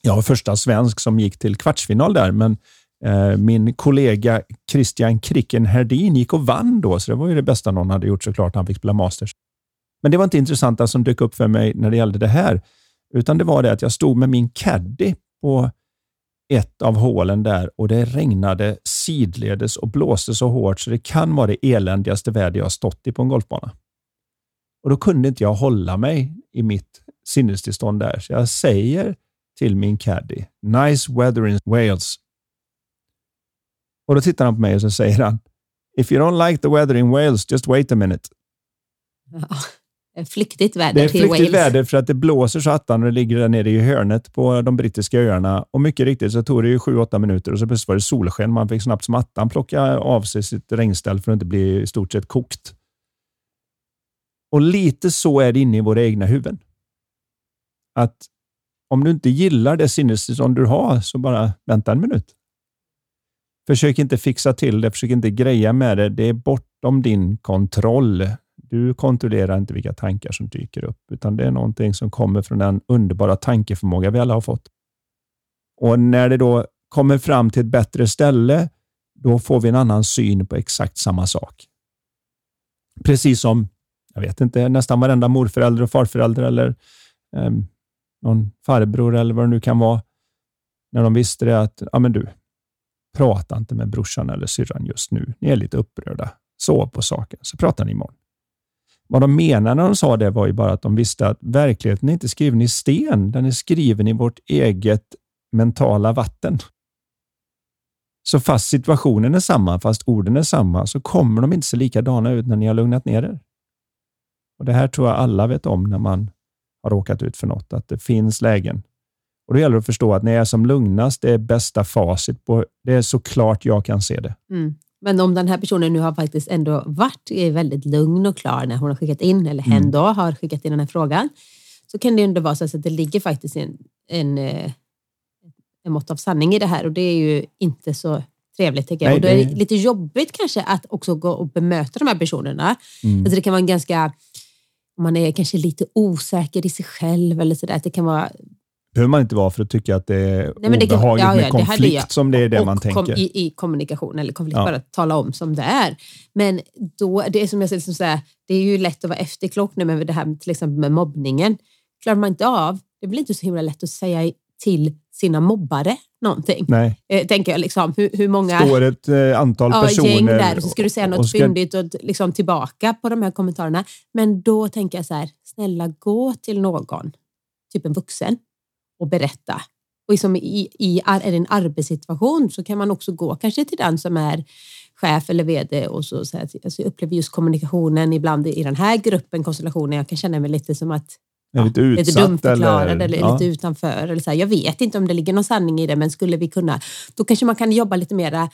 Jag var första svensk som gick till kvartsfinal där, men eh, min kollega Christian Kricken Herdin gick och vann då, så det var ju det bästa någon hade gjort såklart. Han fick spela Masters. Men det var inte intressanta som dök upp för mig när det gällde det här, utan det var det att jag stod med min caddy på ett av hålen där och det regnade sidledes och blåste så hårt så det kan vara det eländigaste väder jag har stått i på en golfbana. Och Då kunde inte jag hålla mig i mitt sinnestillstånd där, så jag säger till min caddy, “Nice weather in Wales”. Och Då tittar han på mig och så säger han, “If you don't like the weather in Wales, just wait a minute”. Ja, flyktigt väder Det är till flyktigt Wales. väder för att det blåser så attan och det ligger där nere i hörnet på de brittiska öarna. Och mycket riktigt så tog det ju 7-8 minuter och så plötsligt var det solsken. Man fick snabbt som attan plocka av sig sitt regnställ för att inte bli i stort sett kokt. Och lite så är det inne i våra egna huvuden. Att om du inte gillar det sinnestillstånd du har, så bara vänta en minut. Försök inte fixa till det, försök inte greja med det. Det är bortom din kontroll. Du kontrollerar inte vilka tankar som dyker upp, utan det är någonting som kommer från den underbara tankeförmåga vi alla har fått. Och när det då kommer fram till ett bättre ställe, då får vi en annan syn på exakt samma sak. Precis som, jag vet inte, nästan varenda morförälder och farförälder eller eh, någon farbror eller vad det nu kan vara, när de visste det att, ja men du, prata inte med brorsan eller syrran just nu. Ni är lite upprörda. Sov på saken, så pratar ni imorgon. Vad de menade när de sa det var ju bara att de visste att verkligheten är inte skriven i sten. Den är skriven i vårt eget mentala vatten. Så fast situationen är samma, fast orden är samma, så kommer de inte se likadana ut när ni har lugnat ner er. Och Det här tror jag alla vet om när man har råkat ut för något, att det finns lägen. Och Då gäller det att förstå att när jag är som lugnast, det är bästa facit. På, det är så klart jag kan se det. Mm. Men om den här personen nu har faktiskt ändå varit väldigt lugn och klar när hon har skickat in, eller hen Mm. då har skickat in den här frågan, så kan det ändå vara så att det ligger faktiskt en, en, eh, en mått av sanning i det här och det är ju inte så trevligt tycker jag. Nej, och då är det lite jobbigt kanske att också gå och bemöta de här personerna. Mm. Alltså det kan vara en ganska, man är kanske lite osäker i sig själv eller sådär, det kan vara behöver man inte vara för att tycka att det är Nej, men det kan- obehagligt ja, ja, med det konflikt jag. som det är det och man kom, tänker. i, i kommunikation eller konflikt, Ja. bara tala om som det är. Men då, det är som jag säger, liksom här, det är ju lätt att vara efterklok nu med det här till exempel med mobbningen. Klarar man inte av, det blir inte så himla lätt att säga till sina mobbare någonting. Nej, Eh, tänker jag, liksom, hur, hur många står ett eh, antal ja, personer gäng där och så ska du säga något och ska- fyndigt och liksom tillbaka på de här kommentarerna. Men då tänker jag så här, snälla gå till någon, typ en vuxen, och berätta. Och liksom i, i är det en arbetssituation så kan man också gå kanske till den som är chef eller vd och så säga att alltså jag upplever just kommunikationen ibland i den här gruppen, konstellationen, jag kan känna mig lite som att är lite lite utsatt. dumförklarad eller, eller, ja. lite utanför. Eller så här. Jag vet inte om det ligger någon sanning i det, men skulle vi kunna, då kanske man kan jobba lite mera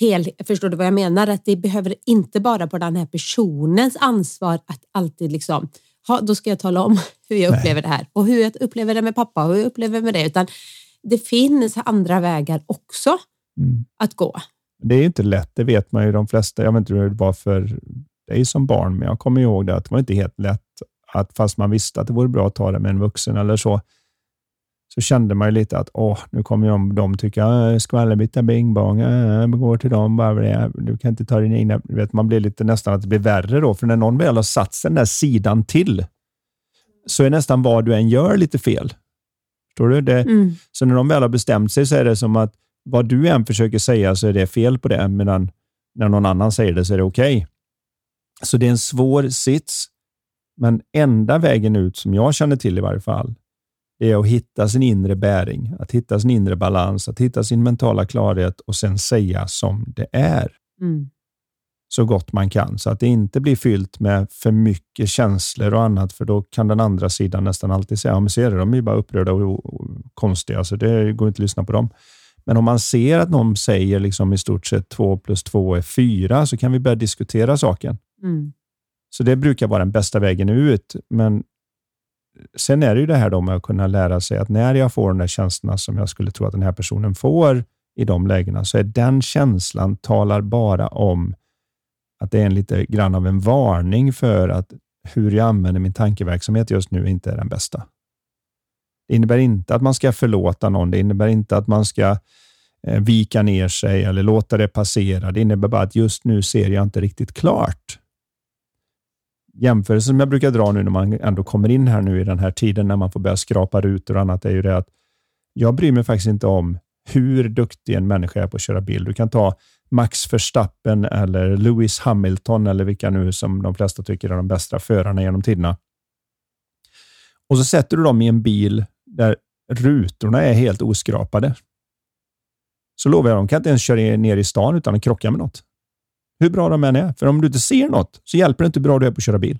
hel, förstår du vad jag menar? Att det behöver inte bara på den här personens ansvar att alltid liksom, ha, då ska jag tala om hur jag Nej. upplever det här och hur jag upplever det med pappa och hur jag upplever med det, utan det finns andra vägar också Mm. att gå. Det är inte lätt, det vet man ju de flesta. Jag vet inte hur det var för dig som barn, men jag kommer ihåg det att det var inte helt lätt att fast man visste att det vore bra att ta det med en vuxen eller så, så kände man ju lite att åh, nu kommer de, de tycka "Äh, skvallerbytta bing bong, äh, går till dem bara du kan inte ta din egna... Vet, man blir lite nästan att det blir värre då, för när någon väl har satt den där sidan till, så är nästan vad du än gör lite fel. Förstår du? Det, Mm. så när de väl har bestämt sig så är det som att vad du än försöker säga så är det fel på det, medan när någon annan säger det så är det okej. Så det är en svår sits, men enda vägen ut som jag känner till i varje fall, det är att hitta sin inre bäring, att hitta sin inre balans, att hitta sin mentala klarhet och sen säga som det är Mm. så gott man kan, så att det inte blir fyllt med för mycket känslor och annat, för då kan den andra sidan nästan alltid säga, ja men ser du, de är ju bara upprörda och, konstiga, så det går inte att lyssna på dem. Men om man ser att någon säger liksom i stort sett två plus två är fyra, så kan vi börja diskutera saken. Mm. Så det brukar vara den bästa vägen ut, men sen är det ju det här då med att kunna lära sig att när jag får de där känslorna som jag skulle tro att den här personen får i de lägena, så är den känslan talar bara om att det är en lite grann av en varning för att hur jag använder min tankeverksamhet just nu inte är den bästa. Det innebär inte att man ska förlåta någon. Det innebär inte att man ska eh, vika ner sig eller låta det passera. Det innebär bara att just nu ser jag inte riktigt klart jämförelse som jag brukar dra nu när man ändå kommer in här nu i den här tiden när man får börja skrapa rutor och annat är ju det att jag bryr mig faktiskt inte om hur duktig en människa är på att köra bil. Du kan ta Max Verstappen eller Lewis Hamilton eller vilka nu som de flesta tycker är de bästa förarna genom tiderna. Och så sätter du dem i en bil där rutorna är helt oskrapade. Så lovar jag, de kan inte ens köra ner i stan utan att krocka med något. Hur bra de än är. För om du inte ser något så hjälper det inte hur bra du är på att köra bil.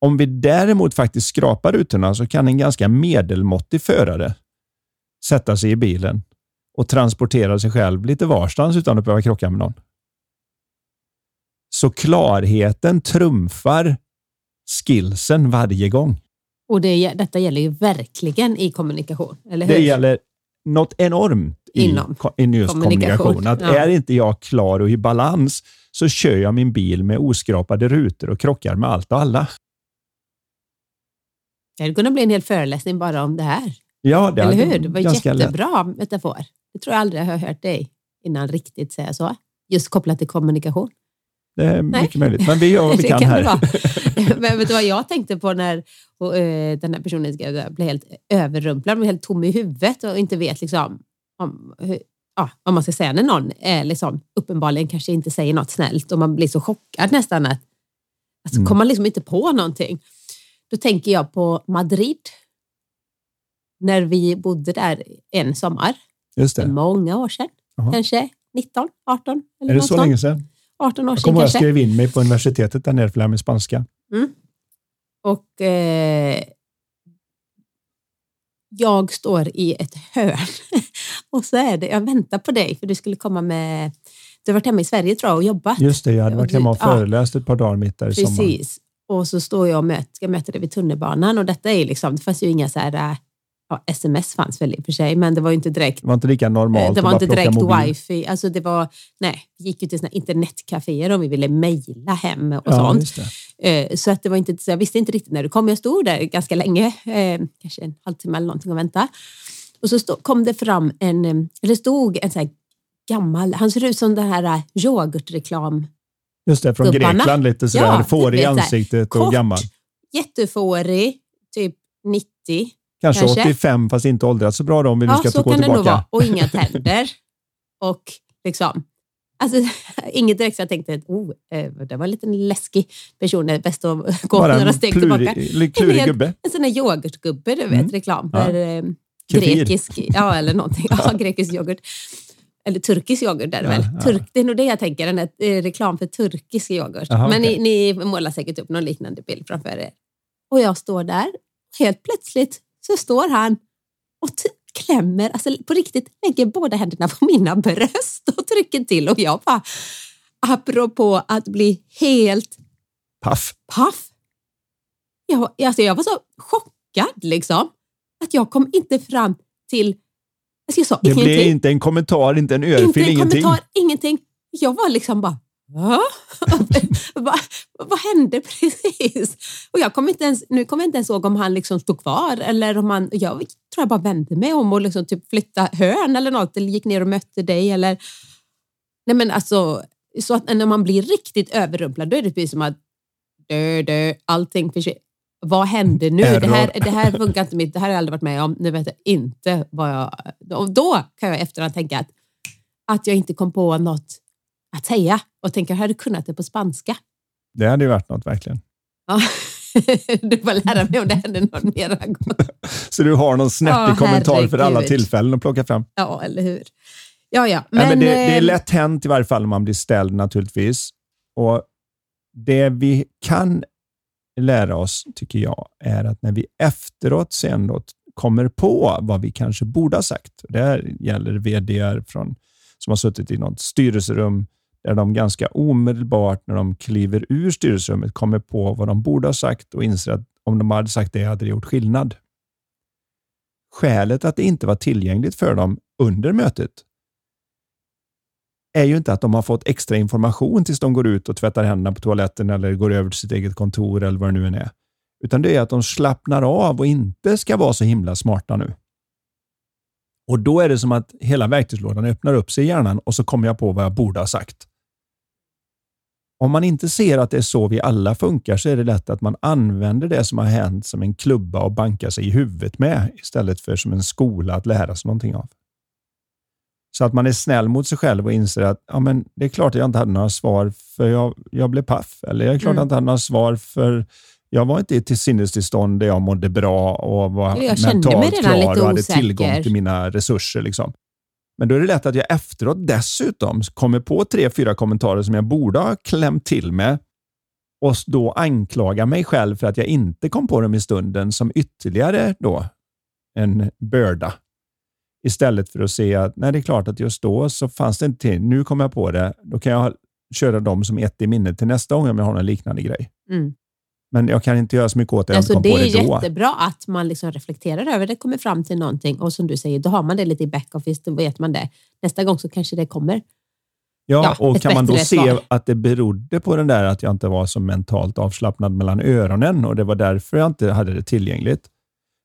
Om vi däremot faktiskt skrapar rutorna så kan en ganska medelmåttig förare sätta sig i bilen och transportera sig själv lite varstans utan att behöva krocka med någon. Så klarheten trumfar skillsen varje gång. Och det, detta gäller ju verkligen i kommunikation, eller hur? Det gäller något enormt Inom i just kommunikation, kommunikation. Att ja. Är inte jag klar och i balans så kör jag min bil med oskrapade rutor och krockar med allt och alla. Det kunna bli en hel föreläsning bara om det här. Ja, det Eller hur? Det var lätt. jättebra metafor. Det tror jag aldrig jag har hört dig innan riktigt säga så. Just kopplat till kommunikation. Det är Nej. mycket möjligt, men vi gör vad vi kan, kan här. Men vet du vad jag tänkte på när och, eh, den här personen skrev det? blev helt överrumplad, blev helt tom i huvudet och inte vet liksom om, hur, ja, vad man ska säga när någon är liksom, uppenbarligen kanske inte säger något snällt och man blir så chockad nästan att alltså, Mm. kommer man liksom inte på någonting. Då tänker jag på Madrid. När vi bodde där en sommar, Just för det. många år sedan. Jaha. Kanske 19, 18 eller Är det så länge sedan? 18 år Jag sedan kommer ihåg jag kanske. skrev in mig på universitetet där nere för att lära mig spanska. Och eh, jag står i ett hörn och så är det, jag väntar på dig för du skulle komma med, du har varit hemma i Sverige tror jag och jobbat. Just det, jag hade varit du- hemma och ja. föreläst ett par dagar mitt där i sommar. Precis. Och så står jag och möter, ska möta det vid tunnelbanan och detta är liksom, det fanns ju inga så här, äh, ja, sms fanns väl i och för sig, men det var ju inte direkt Det var inte lika normalt det var inte direkt mobil. wifi. Alltså det var, nej, vi gick ju till internetcaféer om vi ville mejla hem och Ja, sånt. Eh, Så att det var inte, så jag visste inte riktigt när du kom. Jag stod där ganska länge, eh, kanske en halvtimme eller någonting och väntade. Och så stod, kom det fram en, eller stod en så här gammal, han ser ut som den här eh, yoghurtreklam, Just det, från Gubbarna. Grekland lite sådär. Ja, fårig i så ansiktet och kort. gammal. jättefårig, typ 90. Kanske, kanske. 85 fast inte åldrats så bra då om vi nu Ja, ska så gå kan det nog vara. tillbaka. Och inga tänder. och liksom, alltså, inget direkt så jag tänkte att oh, eh, det var en liten läskig person. Det är bäst att gå Bara några steg tillbaka. plurig, klurig En gubbe. En sån där yoghurtgubbe, du vet, Mm. reklam Ja. för eh, Kefir. grekisk, ja eller någonting. Ja, grekisk yoghurt. Eller turkisk yoghurt är det Ja, väl? ja. Turk, det är nog det jag tänker, en eh, reklam för turkisk yoghurt. Jaha, Men okej. ni, ni målar säkert upp någon liknande bild framför er. Och jag står där, helt plötsligt så står han och klämmer, alltså på riktigt lägger båda händerna på mina bröst och trycker till och jag bara, apropå att bli helt Paff. paff. Jag, alltså jag var så chockad liksom. Att jag kom inte fram till... Alltså jag sa Det ingenting. blev inte en kommentar, inte en örfil, inte en ingenting. kommentar, ingenting. Jag var liksom bara... Va? vad, vad hände precis? Och jag kom inte ens, nu kommer jag inte ens ihåg om han liksom stod kvar eller om han... Jag tror jag bara vände mig om och liksom typ flyttade hörn eller något eller gick ner och mötte dig eller... Nej men alltså, så att när man blir riktigt överrumplad då är det precis som att dö, dö, allting försvinner. Vad hände nu? Det här, det här funkar inte mitt, det här har jag aldrig varit med om. Nu vet jag inte vad jag... Och då kan jag efterhand tänka att, att jag inte kom på något att säga och tänker, jag hade kunnat det på spanska. Det hade ju varit något verkligen. Ja. Du får lära mig om det händer någon mer gång. Så du har någon snärtig kommentar för alla tillfällen att plocka fram. Ja, eller hur? Ja, ja. Men, men det, det är eh, lätt hänt i varje fall om man blir ställd naturligtvis. Och Det vi kan lära oss, tycker jag, är att när vi efteråt sen då kommer på vad vi kanske borde ha sagt. Det här gäller vd från, som har suttit i något styrelserum där de ganska omedelbart när de kliver ur styrelserummet kommer på vad de borde ha sagt och inser att om de hade sagt det hade det gjort skillnad. Skälet att det inte var tillgängligt för dem under mötet är ju inte att de har fått extra information tills de går ut och tvättar händerna på toaletten eller går över till sitt eget kontor eller vad det nu än är. Utan det är att de slappnar av och inte ska vara så himla smarta nu. Och då är det som att hela verktygslådan öppnar upp sig i hjärnan och så kommer jag på vad jag borde ha sagt. Om man inte ser att det är så vi alla funkar så är det lätt att man använder det som har hänt som en klubba och bankar sig i huvudet med istället för som en skola att lära sig någonting av. Så att man är snäll mot sig själv och inser att ja, men det är klart att jag inte hade några svar för jag, jag blev paff. Eller det är klart att jag inte hade några svar för jag var inte i till sinnestillstånd där jag mådde bra och var Jag mentalt klar och hade osäker. tillgång till mina resurser. Liksom. Men då är det lätt att jag efteråt dessutom kommer på tre, fyra kommentarer som jag borde ha klämt till med och då anklaga mig själv för att jag inte kom på dem i stunden som ytterligare då en börda. Istället för att se att nej, det är klart att just då så fanns det inte till. Nu kommer jag på det. Då kan jag köra dem som ett i minnet till nästa gång om jag har en liknande grej. Mm. Men jag kan inte göra så mycket åt det. Jag Alltså, det är det då. jättebra att man liksom reflekterar över det, kommer fram till någonting och som du säger, då har man det lite i backoffice, då vet man det. Nästa gång så kanske det kommer. Ja, Ja, och kan man då se svar. att det berodde på den där att jag inte var så mentalt avslappnad mellan öronen och det var därför jag inte hade det tillgängligt.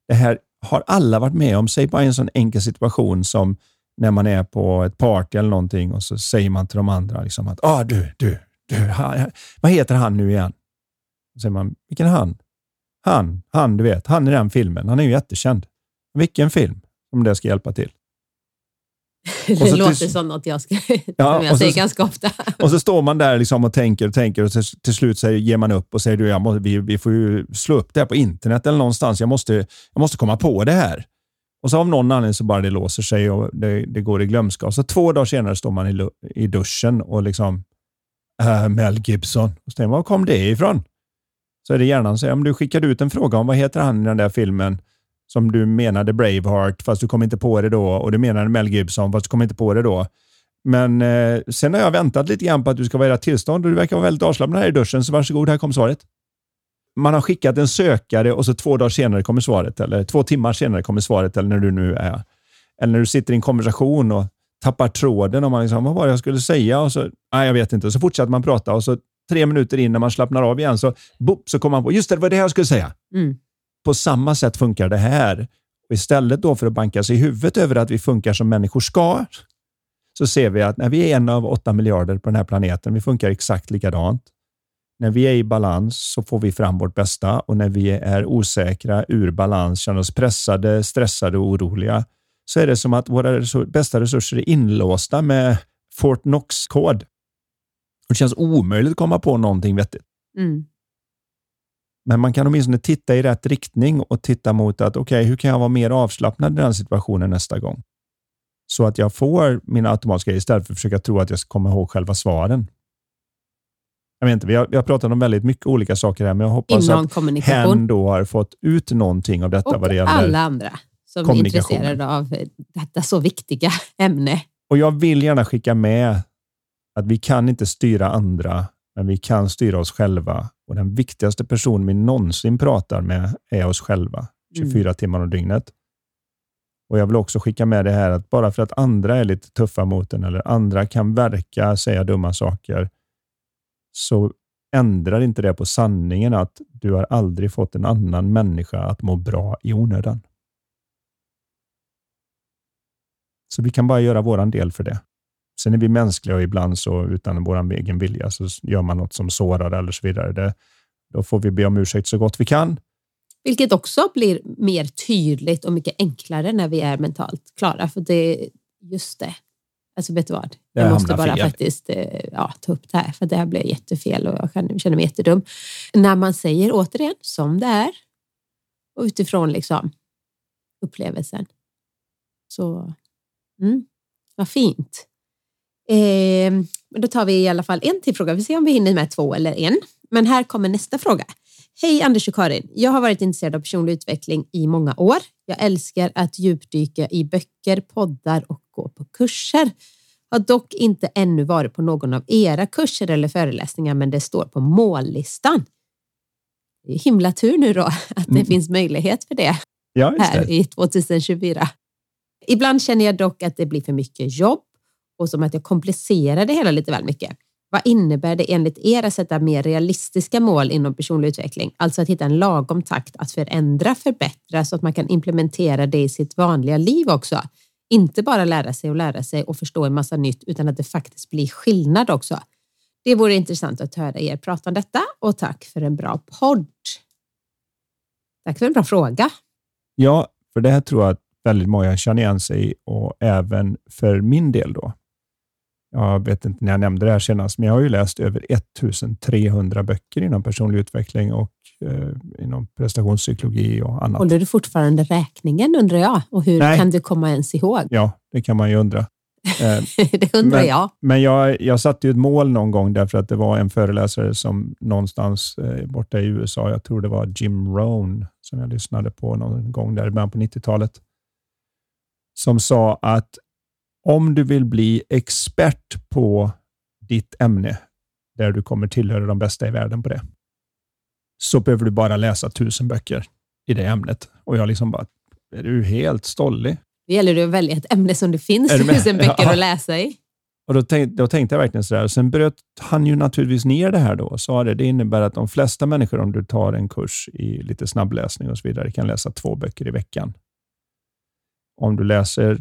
Det här har alla varit med om. Säg bara en sån enkel situation som när man är på ett party eller någonting och så säger man till de andra liksom att ah, du, du, du, han, vad heter han nu igen? Så säger man, vilken han? Han, han, du vet, han i den filmen. Han är ju jättekänd. Vilken film? Om det ska hjälpa till. Det låter till- som något jag, ska, Ja, som jag och så- säger ganska ofta. Och så står man där liksom och tänker och tänker och till, till slut säger, ger man upp och säger du, jag må, vi, vi får ju slå upp det här på internet eller någonstans. Jag måste, jag måste komma på det här. Och så av någon anledning så bara det låser sig och det, det går i glömska. Och så två dagar senare står man i, i duschen och liksom äh, Mel Gibson. Och så tänker man, var kom det ifrån? Så är det hjärnan som säger, om du skickade ut en fråga om vad heter han i den där filmen som du menade Braveheart, fast du kom inte på det då. Och du menade Mel Gibson, fast du kom inte på det då. Men eh, sen har jag väntat lite grann på att du ska vara i rätt tillstånd och du verkar vara väldigt avslappnad här i duschen, så varsågod, här kom svaret. man har skickat en sökare och så två dagar senare kommer svaret, eller två timmar senare kommer svaret, eller när du nu är. Eller när du sitter i en konversation och tappar tråden och man liksom, vad var det jag skulle säga? Och så, nej, jag vet inte. Och så fortsätter man prata och så tre minuter in när man slappnar av igen så, boop, så kommer man på, just det, det var det jag skulle säga. Mm. På samma sätt funkar det här. Och istället då för att banka sig i huvudet över att vi funkar som människor ska, så ser vi att när vi är en av åtta miljarder på den här planeten, vi funkar exakt likadant. När vi är i balans så får vi fram vårt bästa och när vi är osäkra, ur balans, känner oss pressade, stressade och oroliga, så är det som att våra resur bästa resurser är inlåsta med Fort Knox-kod. Det känns omöjligt att komma på någonting vettigt. Mm. Men man kan åtminstone titta i rätt riktning och titta mot att okej, okay, hur kan jag vara mer avslappnad i den situationen nästa gång? Så att jag får mina automatiska grejer istället för att försöka tro att jag ska komma ihåg själva svaren. Jag vet inte, vi har, vi har pratat om väldigt mycket olika saker här, men jag hoppas Inom att hen då har fått ut någonting av detta Och vad det gäller. alla andra som är intresserade av detta så viktiga ämne. Och jag vill gärna skicka med att vi kan inte styra andra, men vi kan styra oss själva. Och den viktigaste personen vi någonsin pratar med är oss själva, 24 Mm. timmar om dygnet. Och Jag vill också skicka med det här att bara för att andra är lite tuffa mot en eller andra kan verka säga dumma saker, så ändrar inte det på sanningen att du har aldrig fått en annan människa att må bra i onödan. Så vi kan bara göra våran del för det. Sen är vi mänskliga och ibland så utan vår egen vilja så gör man något som sårar eller så vidare. Det, då får vi be om ursäkt så gott vi kan. Vilket också blir mer tydligt och mycket enklare när vi är mentalt klara. För det just det. Alltså vet du vad? Det Jag måste bara fel. faktiskt eh, ja, ta upp det här för det här blev jättefel och jag känner mig jättedum. När man säger återigen som det är och utifrån liksom upplevelsen. Så mm, vad fint. Eh, då tar vi i alla fall en till fråga. Vi ser om vi hinner med två eller en. Men här kommer nästa fråga. Hej Anders och Karin. Jag har varit intresserad av personlig utveckling i många år. Jag älskar att djupdyka i böcker, poddar och gå på kurser. Har dock inte ännu varit på någon av era kurser eller föreläsningar, men det står på mållistan. Det är himla tur nu då att det Mm. finns möjlighet för det Ja, här det. i 2024. Ibland känner jag dock att det blir för mycket jobb och som att jag komplicerar det hela lite väl mycket. Vad innebär det enligt er att sätta mer realistiska mål inom personlig utveckling? Alltså att hitta en lagom takt att förändra, förbättra så att man kan implementera det i sitt vanliga liv också. Inte bara lära sig och lära sig och förstå en massa nytt utan att det faktiskt blir skillnad också. Det vore intressant att höra er prata om detta och tack för en bra podd. Tack för en bra fråga. Ja, för det här tror jag att väldigt många känner igen sig i och även för min del då. Jag vet inte när jag nämnde det här senast, men jag har ju läst över 1300 böcker inom personlig utveckling och eh, inom prestationspsykologi och annat. Håller du fortfarande räkningen undrar jag? Och hur Nej. kan du komma ens ihåg? Ja, det kan man ju undra. Eh, det undrar Men- jag. Men jag, jag satte ju ett mål någon gång därför att det var en föreläsare som någonstans eh, borta i USA, jag tror det var Jim Rohn, som jag lyssnade på någon gång där i början på 90-talet, som sa att om du vill bli expert på ditt ämne, där du kommer tillhöra de bästa i världen på det, så behöver du bara läsa tusen böcker i det ämnet. Och jag liksom bara, är du helt stollig? Det gäller det att välja ett ämne som det finns tusen böcker Ja. att läsa i. Och då tänkte, då tänkte jag verkligen sådär. Sen bröt han ju naturligtvis ner det här då och sa det. Det innebär att de flesta människor, om du tar en kurs i lite snabbläsning och så vidare, kan läsa två böcker i veckan. Om du läser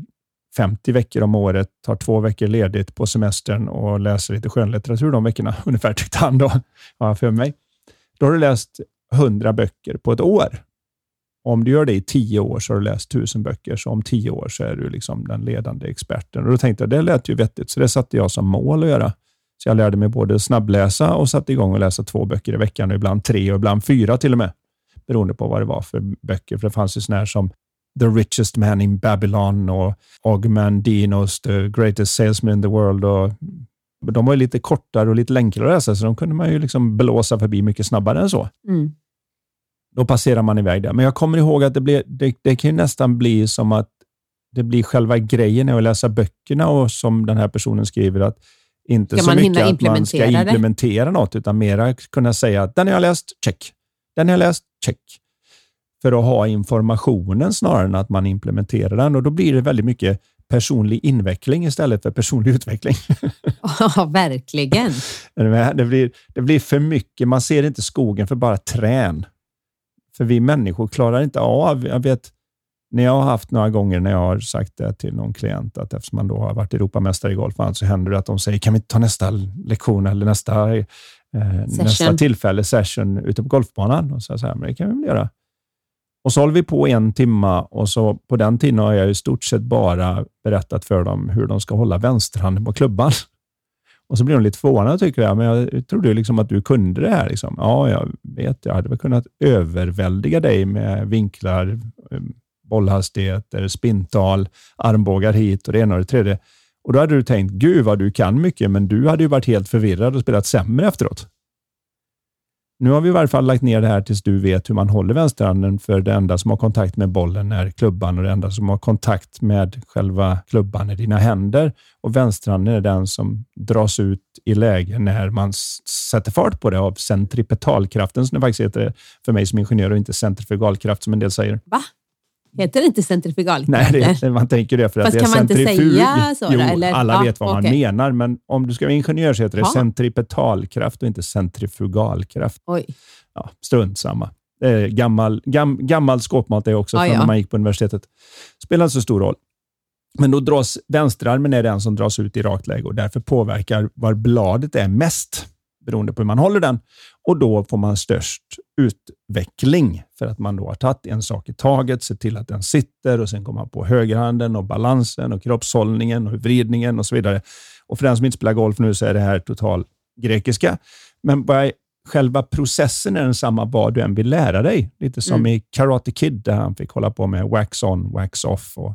50 veckor om året, tar två veckor ledigt på semestern och läser lite skönlitteratur de veckorna, ungefär tyckte han då, har jag för mig. Då har du läst 100 böcker på ett år. Om du gör det i tio år så har du läst tusen böcker, så om tio år så är du liksom den ledande experten. Och Då tänkte jag, det lät ju vettigt, så det satte jag som mål att göra. Så jag lärde mig både snabbläsa och satte igång och läsa två böcker i veckan, och ibland tre och ibland fyra till och med. Beroende på vad det var för böcker, för det fanns ju sådana här som The Richest Man in Babylon och Ogman Dinos The Greatest Salesman in the World. Och de var lite kortare och lite enklare att läsa, så de kunde man ju liksom blåsa förbi mycket snabbare än så. Mm. Då passerar man iväg där. Men jag kommer ihåg att det, blev, det, det kan ju nästan bli som att det blir själva grejen att läsa böckerna och som den här personen skriver att inte Ska så mycket att man ska implementera det? något utan mera kunna säga att den har jag läst, check. Den har jag läst, check. För att ha informationen snarare än att man implementerar den och då blir det väldigt mycket personlig inveckling istället för personlig utveckling. Ja, verkligen. det, blir, det blir för mycket. Man ser inte skogen för bara trän. För vi människor klarar inte av, jag vet, när jag har haft några gånger när jag har sagt det till någon klient, att eftersom man då har varit Europamästare i golf, så händer det att de säger, kan vi ta nästa lektion eller nästa, eh, nästa tillfälle, session, ute på golfbanan? Och så jag, så här, men det kan vi väl göra. Och så håller vi på en timma och så på den tiden har jag i stort sett bara berättat för dem hur de ska hålla vänsterhanden på klubban. Och så blir de lite förvånade tycker jag, men jag trodde liksom att du kunde det här. Liksom. Ja, jag vet. Jag hade väl kunnat överväldiga dig med vinklar, um, bollhastigheter, spintal, armbågar hit och det ena och det tredje. Och då hade du tänkt, gud vad du kan mycket, men du hade ju varit helt förvirrad och spelat sämre efteråt. Nu har vi i varje fall lagt ner det här tills du vet hur man håller vänsterhanden, för det enda som har kontakt med bollen är klubban och det enda som har kontakt med själva klubban är dina händer. Och vänsterhanden är den som dras ut i läge när man sätter fart på det av centripetalkraften, som det faktiskt heter för mig som ingenjör och inte centrifugalkraft som en del säger. Va? Heter det inte centrifugalkraft? Nej, det, man tänker det för Fast att det är kan centrifug. man inte säga så? Jo, eller? alla ja, vet vad okay. man menar, men om du ska vara ingenjör så heter det Ja. centripetalkraft och inte centrifugalkraft. Oj. Ja, strunt samma. Är gammal, gam, gammal skåpmat det också, från ja. när man gick på universitetet. Spelar inte så stor roll. Men då dras vänsterarmen är den som dras ut i rakt läge och därför påverkar var bladet är mest, beroende på hur man håller den. Och då får man störst utveckling för att man då har tagit en sak i taget, sett till att den sitter och sen kommer man på högerhanden och balansen och kroppshållningen och vridningen och så vidare. Och för den som inte spelar golf nu så är det här total grekiska. Men bara själva processen är densamma vad du än vill lära dig. Lite som Mm. i Karate Kid där han fick hålla på med wax on, wax off och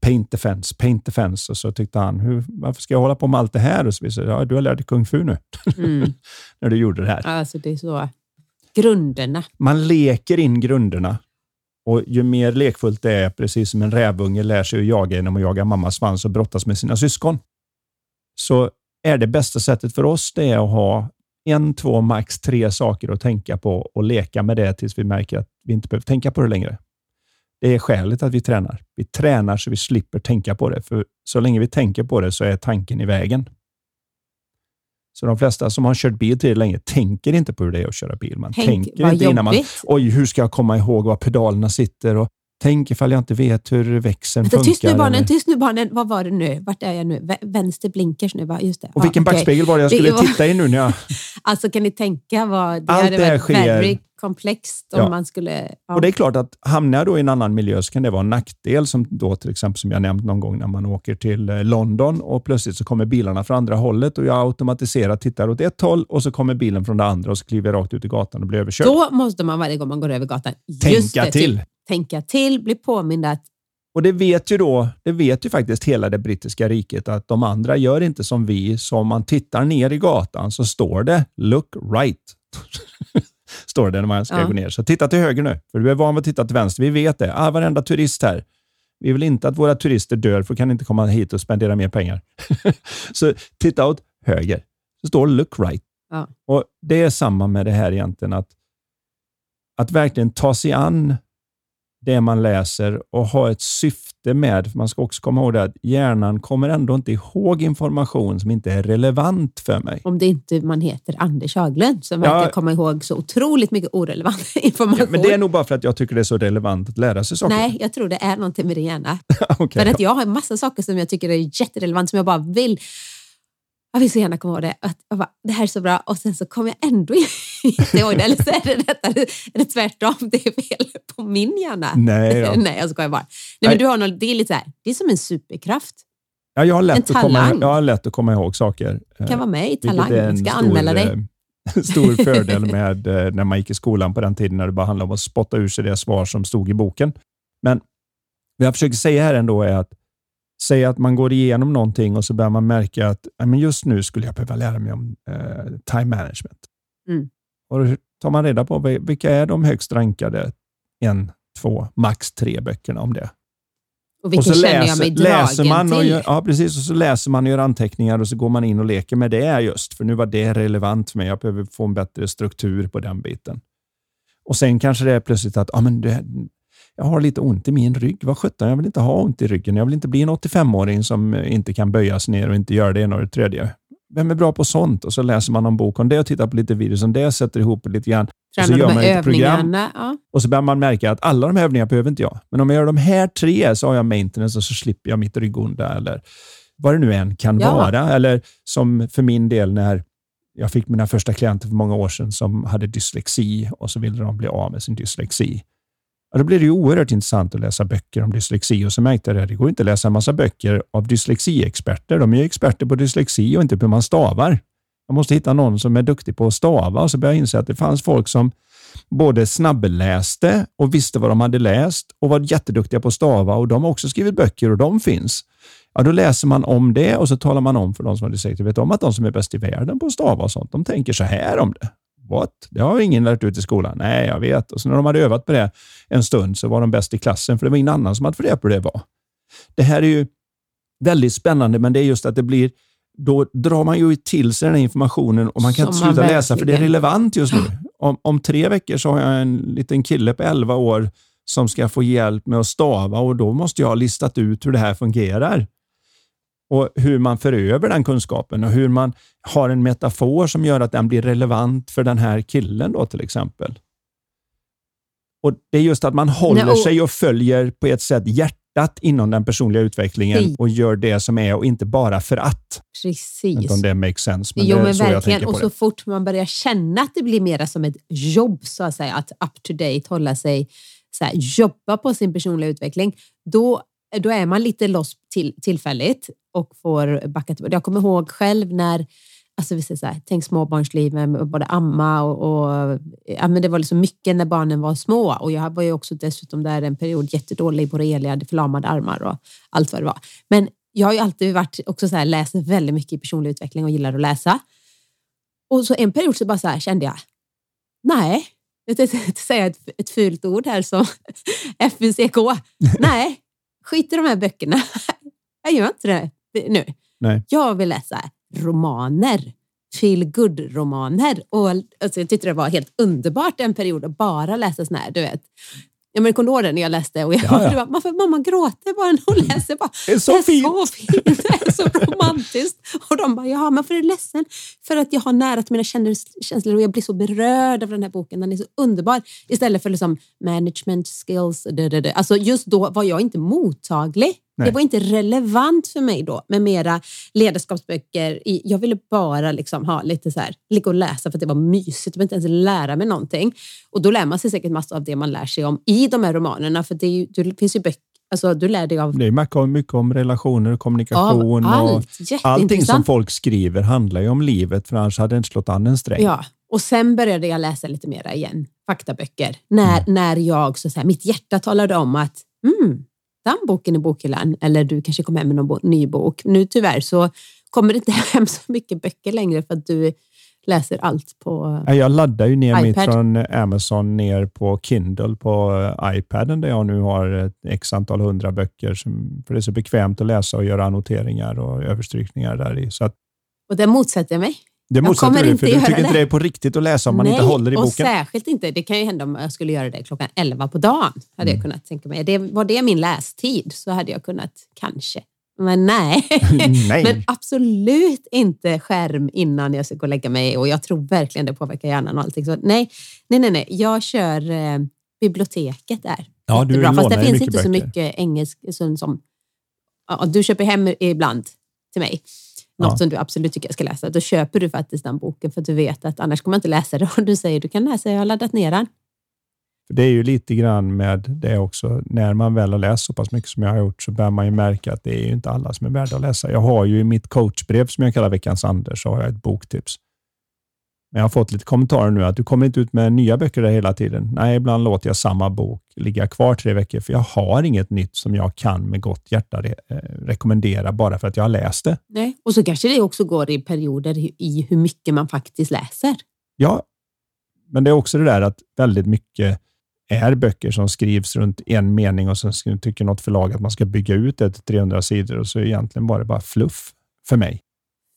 paint defense, paint defense. Och så tyckte han, hur, varför ska jag hålla på med allt det här? Och så visade ja, du har lärt dig kung fu nu, Mm. när du gjorde det här. Alltså det är så. Grunderna. Man leker in grunderna. Och Ju mer lekfullt det är, precis som en rävunge lär sig att jaga genom att jaga mammas svans och brottas med sina syskon, så är det bästa sättet för oss det är att ha en, två, max tre saker att tänka på och leka med det tills vi märker att vi inte behöver tänka på det längre. Det är skälet att vi tränar. Vi tränar så vi slipper tänka på det, för så länge vi tänker på det så är tanken i vägen. Så de flesta som har kört bil till länge tänker inte på hur det är att köra bil. Man Tänk tänker inte innan man oj, hur ska jag komma ihåg var pedalerna sitter? Och tänk ifall jag inte vet hur växeln funkar. tyst nu barnen, eller- tyst nu barnen. Vad var det nu? Vart är jag nu? Vä- Vänster blinkers nu va? Just det. Och vilken Ja, backspegel var det jag Det skulle var- titta i nu när jag... Alltså kan ni tänka vad det Allt hade det varit sker- komplext om Ja. man skulle... Ja. Och det är klart att hamnar jag då i en annan miljö så kan det vara en nackdel, som då till exempel som jag nämnt någon gång när man åker till eh, London och plötsligt så kommer bilarna från andra hållet och jag automatiserat tittar åt ett håll och så kommer bilen från det andra och så kliver jag rakt ut i gatan och blir överkörd. Då måste man varje gång man går över gatan Tänka det, till. Typ, tänka till, bli påmind att Och det vet ju då, det vet ju faktiskt hela det brittiska riket att de andra gör inte som vi. Så om man tittar ner i gatan så står det “Look right”. står det när man ska Ja. gå ner. Så titta till höger nu, för du är van vid att titta till vänster. Vi vet det. Ah, varenda turist här. Vi vill inte att våra turister dör, för kan inte komma hit och spendera mer pengar. så titta åt höger. Så står det “Look right”. Ja. Och Det är samma med det här egentligen, att, att verkligen ta sig an det man läser och ha ett syfte med. För man ska också komma ihåg det att hjärnan kommer ändå inte ihåg information som inte är relevant för mig. om det inte man heter Anders Haglund som Ja. verkar komma ihåg så otroligt mycket orelevant information. Men det är nog bara för att jag tycker det är så relevant att lära sig saker. Nej, jag tror det är någonting med din hjärna. Okej. För att jag har en massa saker som jag tycker är jätterelevant som jag bara vill jag vill så gärna komma ihåg det. Att jag bara, det här är så bra och sen så kommer jag ändå inte ihåg det. Eller så är det, detta, är det tvärtom, det är fel på min hjärna. Nej då. Nej, jag skojar bara. Nej, Nej. men du har något, det är lite här, det är som en superkraft. Ja, jag, har lätt En att komma, jag har lätt att komma ihåg saker. Du kan vara med i Vilket Talang, en ska stor, anmäla dig. eh, stor fördel med eh, när man gick i skolan på den tiden när det bara handlade om att spotta ur sig det svar som stod i boken. Men vad jag försöker säga här ändå är att säga att man går igenom någonting och så börjar man märka att "Ja, men just nu skulle jag behöva lära mig om eh, time management. Mm. Och då tar man reda på vil- vilka är de högst rankade en, två, max tre böckerna om det. Och vilken och så känner jag läser, mig dragen läser man och till? gör, ja, precis. Och så läser man och gör anteckningar och så går man in och leker med det just. För nu var det relevant för mig. Jag behöver få en bättre struktur på den biten. Och sen kanske det är plötsligt att ah, men det, jag har lite ont i min rygg. Vad sjutton, jag vill inte ha ont i ryggen. Jag vill inte bli en 85-åring som inte kan böjas ner och inte göra det ena och det tredje. Vem är bra på sånt? Och så läser man en bok om det och tittar på lite videos om det, sätter ihop lite grann. Tränar och så gör man ett program. Ja. Och så börjar man märka att alla de här övningarna behöver inte jag. Men om jag gör de här tre så har jag maintenance och så slipper jag mitt ryggonda eller vad det nu än kan Ja. vara. Eller som för min del när jag fick mina första klienter för många år sedan som hade dyslexi och så ville de bli av med sin dyslexi. Ja, då blir det ju oerhört intressant att läsa böcker om dyslexi och så märkte jag att det går inte att läsa en massa böcker av dyslexiexperter. De är ju experter på dyslexi och inte på hur man stavar. Man måste hitta någon som är duktig på att stava och så började jag inse att det fanns folk som både snabbläste och visste vad de hade läst och var jätteduktiga på att stava och de har också skrivit böcker och de finns. Ja, då läser man om det och så talar man om för de som har dyslexi, vet om att de som är bäst i världen på att stava och sånt, de tänker så här om det. What? Det har ingen lärt ut i skolan. Nej, jag vet. Och så när de hade övat på det en stund så var de bäst i klassen, för det var ingen annan som hade reda på hur det var. Det här är ju väldigt spännande, men det är just att det blir då drar man ju till sig den här informationen och man kan Som inte sluta läsa för det är relevant just nu. Om, om tre veckor så har jag en liten kille på 11 år som ska få hjälp med att stava och då måste jag ha listat ut hur det här fungerar. Och hur man för över den kunskapen och hur man har en metafor som gör att den blir relevant för den här killen då till exempel. Och Det är just att man håller Nej, och- sig och följer på ett sätt hjärtat inom den personliga utvecklingen Precis. och gör det som är och inte bara för att. Jag vet Precis. inte om det makes sense, men jo, det är men så jag verkligen. tänker Och på så det. fort man börjar känna att det blir mer som ett jobb, så att säga, att up to date, hålla sig, så här, jobba på sin personliga utveckling, då, Eh, då är man lite loss till, tillfälligt och får backa tillbaka. Jag kommer ihåg själv när Alltså vi säger så här, tänk småbarnslivet med både amma och, och eh, ja, men det var liksom mycket när barnen var små och jag var ju också dessutom där en period jättedålig i borrelia, hade förlamade armar och allt vad det var. Men jag har ju alltid varit också så här, läst väldigt mycket i personlig utveckling och gillar att läsa. Och så en period så bara så här kände jag, nej, jag tänkte säga ett, ett fult ord här som FUCK. Nej, skit i de här böckerna. Jag gör inte det nu. Nej. Jag vill läsa romaner. Feel good-romaner. Och alltså, jag tyckte det var helt underbart en period att bara läsa såna här, du vet. Ja, men kommer du ihåg det när jag läste? Och jag, Ja, ja. var, varför mamma gråter bara när hon läser? Bara, Det är så det är fint. så fint, det är så romantiskt. Och de bara, ja men för är du ledsen? För att jag har nära till mina käns- känslor och jag blir så berörd av den här boken. Den är så underbar. Istället för liksom management skills. Alltså just då var jag inte mottaglig. Nej. Det var inte relevant för mig då med mera ledarskapsböcker. Jag ville bara liksom ha lite så här, ligga och läsa för att det var mysigt. Jag inte ens lära mig någonting. Och då lär man sig säkert massor av det man lär sig om i de här romanerna. För det, ju, det finns ju böcker, alltså du lär dig av Det är mycket om, mycket om relationer och kommunikation. allt. och allting som folk skriver handlar ju om livet, för annars hade det inte slått an en sträng. Ja, och sen började jag läsa lite mera igen, faktaböcker. När, Mm. när jag, så så här, mitt hjärta talade om att mm, den boken i bokhyllan, eller du kanske kommer hem med någon ny bok. Nu tyvärr så kommer det inte hem så mycket böcker längre för att du läser allt på... Ja, Jag laddar ju ner mitt iPad. från Amazon ner på Kindle på eh, iPaden där jag nu har ett x antal hundra böcker. Som, för det är så bekvämt att läsa och göra annoteringar och överstrykningar där i. Så att Och det motsätter jag mig. Det motsätter du, inte för du tycker inte det. det är på riktigt att läsa om man Nej, inte håller i och boken. särskilt inte. Det kan ju hända om jag skulle göra det klockan 11 på dagen. Hade Mm. jag kunnat tänka mig. Det, var det min lästid så hade jag kunnat, kanske. Men nej. Nej. Men absolut inte skärm innan jag ska gå och lägga mig och jag tror verkligen det påverkar hjärnan och allting. Så nej, nej, nej, nej. jag kör eh, biblioteket där. Ja, du Jättebra. Fast det finns inte så böcker. mycket engelsk som, som ja, du köper hem ibland till mig. Något Ja. som du absolut tycker jag ska läsa. Då köper du faktiskt den boken för att du vet att annars kommer jag inte läsa det. Och du säger du kan läsa, jag har laddat ner den. Det är ju lite grann med det också. När man väl har läst så pass mycket som jag har gjort så börjar man ju märka att det är ju inte alla som är värda att läsa. Jag har ju i mitt coachbrev som jag kallar veckans Anders så har jag ett boktips. Men jag har fått lite kommentarer nu att du kommer inte ut med nya böcker där hela tiden. Nej, ibland låter jag samma bok ligga kvar tre veckor för jag har inget nytt som jag kan med gott hjärta re eh, rekommendera bara för att jag har läst det. Nej. Och så kanske det också går i perioder i hur mycket man faktiskt läser. Ja, men det är också det där att väldigt mycket är böcker som skrivs runt en mening och sen tycker något förlag att man ska bygga ut det till 300 sidor och så är egentligen bara bara fluff för mig.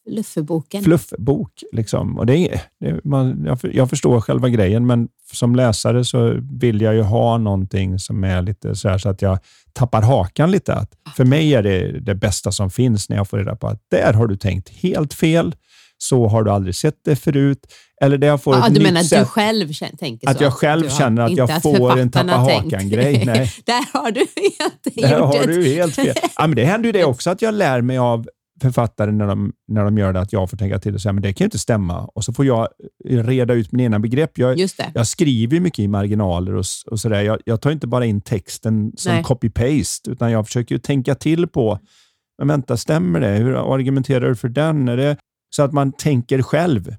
Fluffboken. Fluffbok. Liksom. Och det är, det, man, jag, jag, förstår själva grejen, men som läsare så vill jag ju ha någonting som är lite så, här, så att jag tappar hakan lite. Att för mig är det det bästa som finns när jag får reda på att där har du tänkt helt fel. Så har du aldrig sett det förut. Eller det jag får ja, ett du menar att du själv tänker så? Att jag själv du känner att jag får en tappa hakan-grej. Där har du helt Där har du helt fel. Ja, men det händer ju det också att jag lär mig av författare när de, när de gör det, att jag får tänka till och säga men det kan ju inte stämma. Och så får jag reda ut mina egna begrepp. Jag, jag skriver mycket i marginaler och, och sådär. Jag, jag tar inte bara in texten som copy-paste, utan jag försöker ju tänka till på, men vänta, stämmer det? Hur argumenterar du för den? Är det, så att man tänker själv,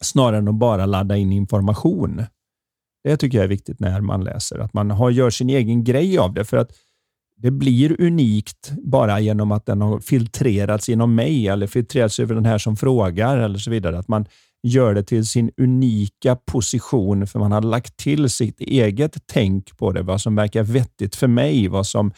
snarare än att bara ladda in information. Det tycker jag är viktigt när man läser, att man har, gör sin egen grej av det. För att det blir unikt bara genom att den har filtrerats genom mig eller filtrerats över den här som frågar eller så vidare. Att man gör det till sin unika position för man har lagt till sitt eget tänk på det. Vad som verkar vettigt för mig. Vad som,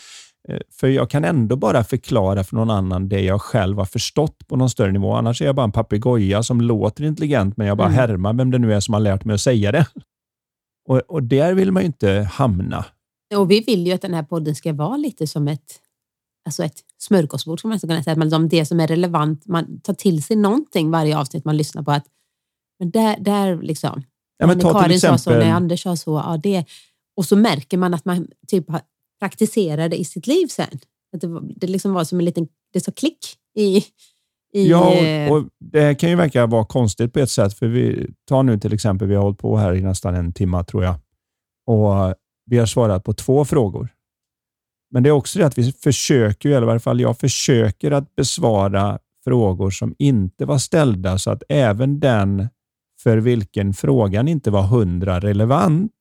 eh, för jag kan ändå bara förklara för någon annan det jag själv har förstått på någon större nivå. Annars är jag bara en papegoja som låter intelligent men jag bara Mm. härmar vem det nu är som har lärt mig att säga det. Och, och där vill man ju inte hamna. Och vi vill ju att den här podden ska vara lite som ett, alltså ett smörgåsbord, ska man kunna säga. Att man, liksom det som är relevant, man tar till sig någonting varje avsnitt man lyssnar på. Att, men där, där liksom, Ja, men när Karin sa så, exempel- när Anders sa så, ja, det, och så märker man att man typ praktiserar det i sitt liv sen. Att det, det liksom var som en liten, det sa klick i, i Ja, eh, och, och det kan ju verka vara konstigt på ett sätt. För vi tar nu till exempel, vi har hållit på här i nästan en timme tror jag. Och vi har svarat på två frågor. Men det är också det att vi försöker, eller i varje fall jag försöker att besvara frågor som inte var ställda så att även den för vilken frågan inte var hundra relevant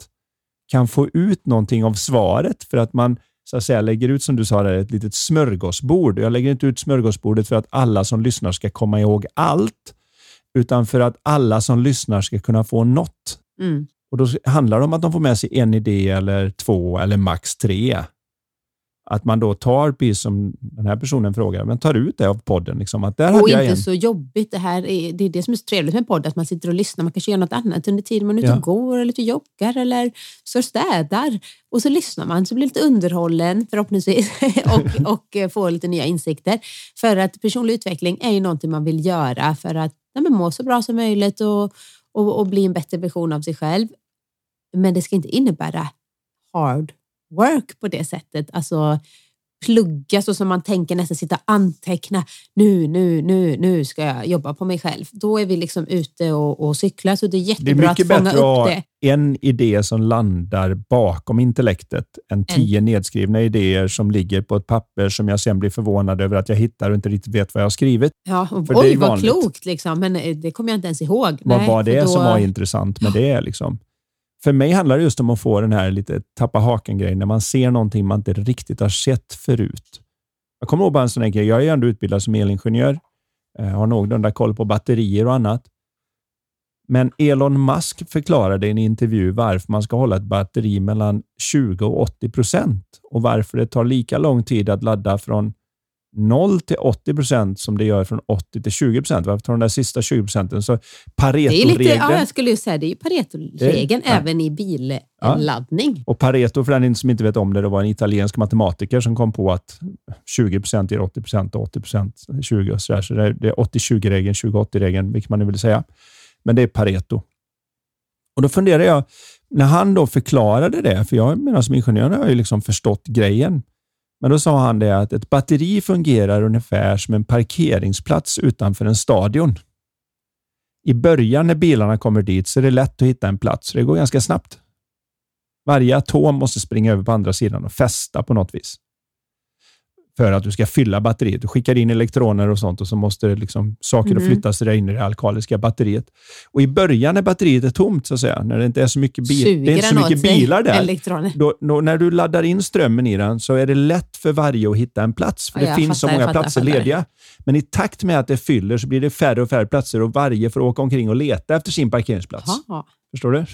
kan få ut någonting av svaret för att man så att säga lägger ut, som du sa, där, ett litet smörgåsbord. Jag lägger inte ut smörgåsbordet för att alla som lyssnar ska komma ihåg allt, utan för att alla som lyssnar ska kunna få något. mm. Och Då handlar det om att de får med sig en idé eller två eller max tre. Att man då tar, precis som den här personen frågar, men tar ut det av podden. Liksom, att där Och inte en. så jobbigt. Det, här är, det är det som är så trevligt med podd, att man sitter och lyssnar. Man kanske gör något annat under tiden man är ute Ja. och går, eller ute och joggar eller så städar. Och så lyssnar man, så blir lite underhållen förhoppningsvis och, och eh, får lite nya insikter. För att personlig utveckling är ju någonting man vill göra för att ja, må så bra som möjligt och, och, och bli en bättre version av sig själv. Men det ska inte innebära hard work på det sättet. Alltså plugga så som man tänker nästan sitta och anteckna. Nu, nu, nu, nu ska jag jobba på mig själv. Då är vi liksom ute och, och cyklar så det är Det är jättebra att fånga bättre upp ha det. en idé som landar bakom intellektet än tio nedskrivna idéer som ligger på ett papper som jag sen blir förvånad över att jag hittar och inte riktigt vet vad jag har skrivit. Ja, och, det oj vad klokt liksom, men eh, det kommer jag inte ens ihåg. vad Nej, var det då- som var intressant med det? Liksom. För mig handlar det just om att få den här lite tappa haken-grejen, när man ser någonting man inte riktigt har sett förut. Jag kommer ihåg bara en sån här grej. Jag är ju ändå utbildad som elingenjör, eh, har någorlunda koll på batterier och annat. Men Elon Musk förklarade i en intervju varför man ska hålla ett batteri mellan 20 och 80 procent och varför det tar lika lång tid att ladda från 0 till 80 procent som det gör från 80 till 20 procent. Varför tar de där sista 20 procenten? Så är lite, Pareto-regeln. ja, jag skulle ju säga det är ju Pareto-regeln ja. även i billaddning. Och Pareto, för den som inte vet om det, det var en italiensk matematiker som kom på att 20 procent ger 80 procent och 80 procent 20 och så där. Så det är, det är 80-20-regeln, 20-80-regeln, vilket man nu vill säga. Men det är Pareto. Och då funderar jag, när han då förklarade det, för jag menar som ingenjör har jag ju liksom förstått grejen. Men då sa han det att ett batteri fungerar ungefär som en parkeringsplats utanför en stadion. I början när bilarna kommer dit så är det lätt att hitta en plats, så det går ganska snabbt. Varje atom måste springa över på andra sidan och fästa på något vis. För att du ska fylla batteriet. Du skickar in elektroner och sånt och så måste det liksom, saker Mhm. flyttas in i det alkaliska batteriet. Och I början när batteriet är tomt, så att säga, när det inte är så mycket, bil, det är inte så mycket bilar där, då, då, när du laddar in strömmen i den så är det lätt för varje att hitta en plats, för Ja, det finns så fattar, många jag fattar, platser fattar. lediga. Men i takt med att det fyller så blir det färre och färre platser och varje får åka omkring och leta efter sin parkeringsplats. Jaha. Förstår du?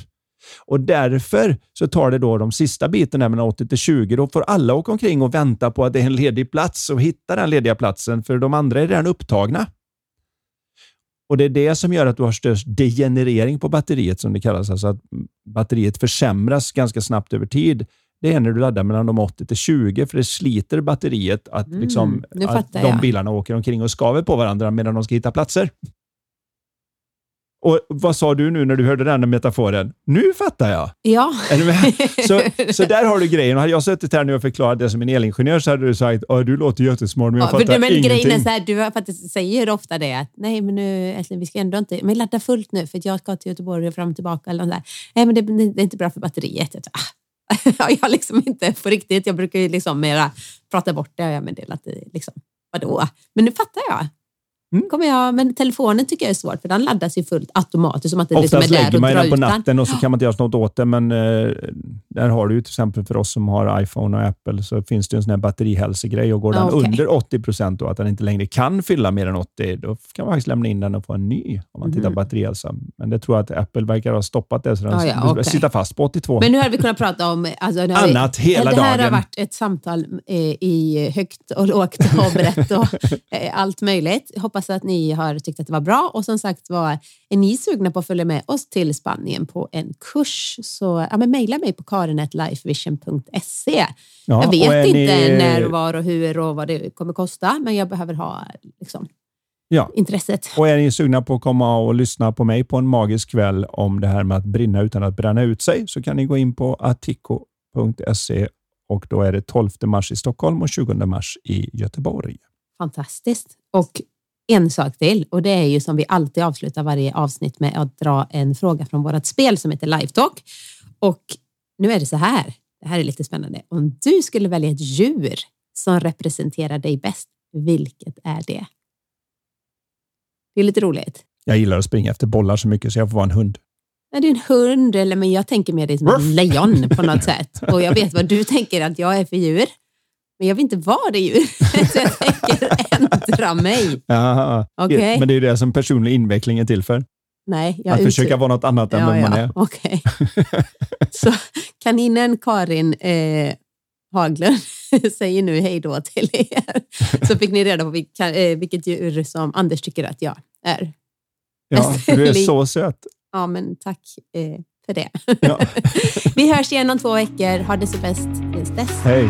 Och därför så tar det då de sista biten mellan 80 till 20. Då får alla åka omkring och vänta på att det är en ledig plats och hitta den lediga platsen, för de andra är redan upptagna. Och Det är det som gör att du har störst degenerering på batteriet, som det kallas. Alltså att batteriet försämras ganska snabbt över tid. Det är när du laddar mellan de 80 till 20, för det sliter batteriet att, Mm, liksom, att de bilarna åker omkring och skaver på varandra medan de ska hitta platser. Och Vad sa du nu när du hörde den metaforen? Nu fattar jag! Ja. Så, så där har du grejen. Hade jag suttit här nu och förklarat det som en elingenjör så hade du sagt att du låter jättesmart men jag Ja, fattar det, men ingenting. grejen är så här, du har faktiskt säger ofta det att nej men nu Älskling, vi ska ändå inte, men ladda fullt nu för jag ska till Göteborg och fram och tillbaka eller där. Nej men det, det är inte bra för batteriet. Jag, ah. jag liksom inte på riktigt, jag brukar ju liksom mera prata bort det meddelar att det liksom, vadå? Men nu fattar jag. Mm. Kommer jag. Men telefonen tycker jag är svårt för den laddas ju fullt automatiskt som att det liksom är Oftast där lägger och man den på den. natten och så kan man inte göra något åt det, men eh, där har du ju till exempel för oss som har iPhone och Apple så finns det en sån här batterihälsegrej och går den Ah, okej. under 80 procent och att den inte längre kan fylla mer än 80, då kan man faktiskt lämna in den och få en ny om man tittar på batterihälsa. Men det tror jag att Apple verkar ha stoppat det, så den Ah, ja, okej. sitter fast på 82. Men nu har vi kunnat prata om alltså, har vi- Annat hela det här dagen. har varit ett samtal eh, i högt och lågt och brett och eh, allt möjligt. Hoppas att ni har tyckt att det var bra och som sagt var, är ni sugna på att följa med oss till Spanien på en kurs så ja, men mejla mig på karin.lifevision.se. Ja, jag vet inte ni- när och var och hur och vad det kommer kosta men jag behöver ha liksom, Ja. intresset. Och är ni sugna på att komma och lyssna på mig på en magisk kväll om det här med att brinna utan att bränna ut sig så kan ni gå in på attico.se och då är det 12 mars i Stockholm och 20 mars i Göteborg. Fantastiskt. Och en sak till och det är ju som vi alltid avslutar varje avsnitt med att dra en fråga från vårt spel som heter Live Talk. Och nu är det så här. Det här är lite spännande. Om du skulle välja ett djur som representerar dig bäst, vilket är det? Det är lite roligt. Jag gillar att springa efter bollar så mycket så jag får vara en hund. Är det en hund eller men jag tänker mer det som ett lejon på något sätt. Och jag vet vad du tänker att jag är för djur. Men jag vill inte vara det djur. Så jag tänker ändra mig. Jaha. Okej. Men det är ju det som personlig inveckling är till för. Nej, jag att ut- försöka vara något annat än vem man är. Okej. Så kaninen Karin eh, Haglund säger nu hej då till er. Så fick ni reda på vilka, eh, vilket djur som Anders tycker att jag är. Ja, du är så söt. Ja, men tack eh, för det. Ja. Vi hörs igen om två veckor. Ha det så bäst tills dess. Hej.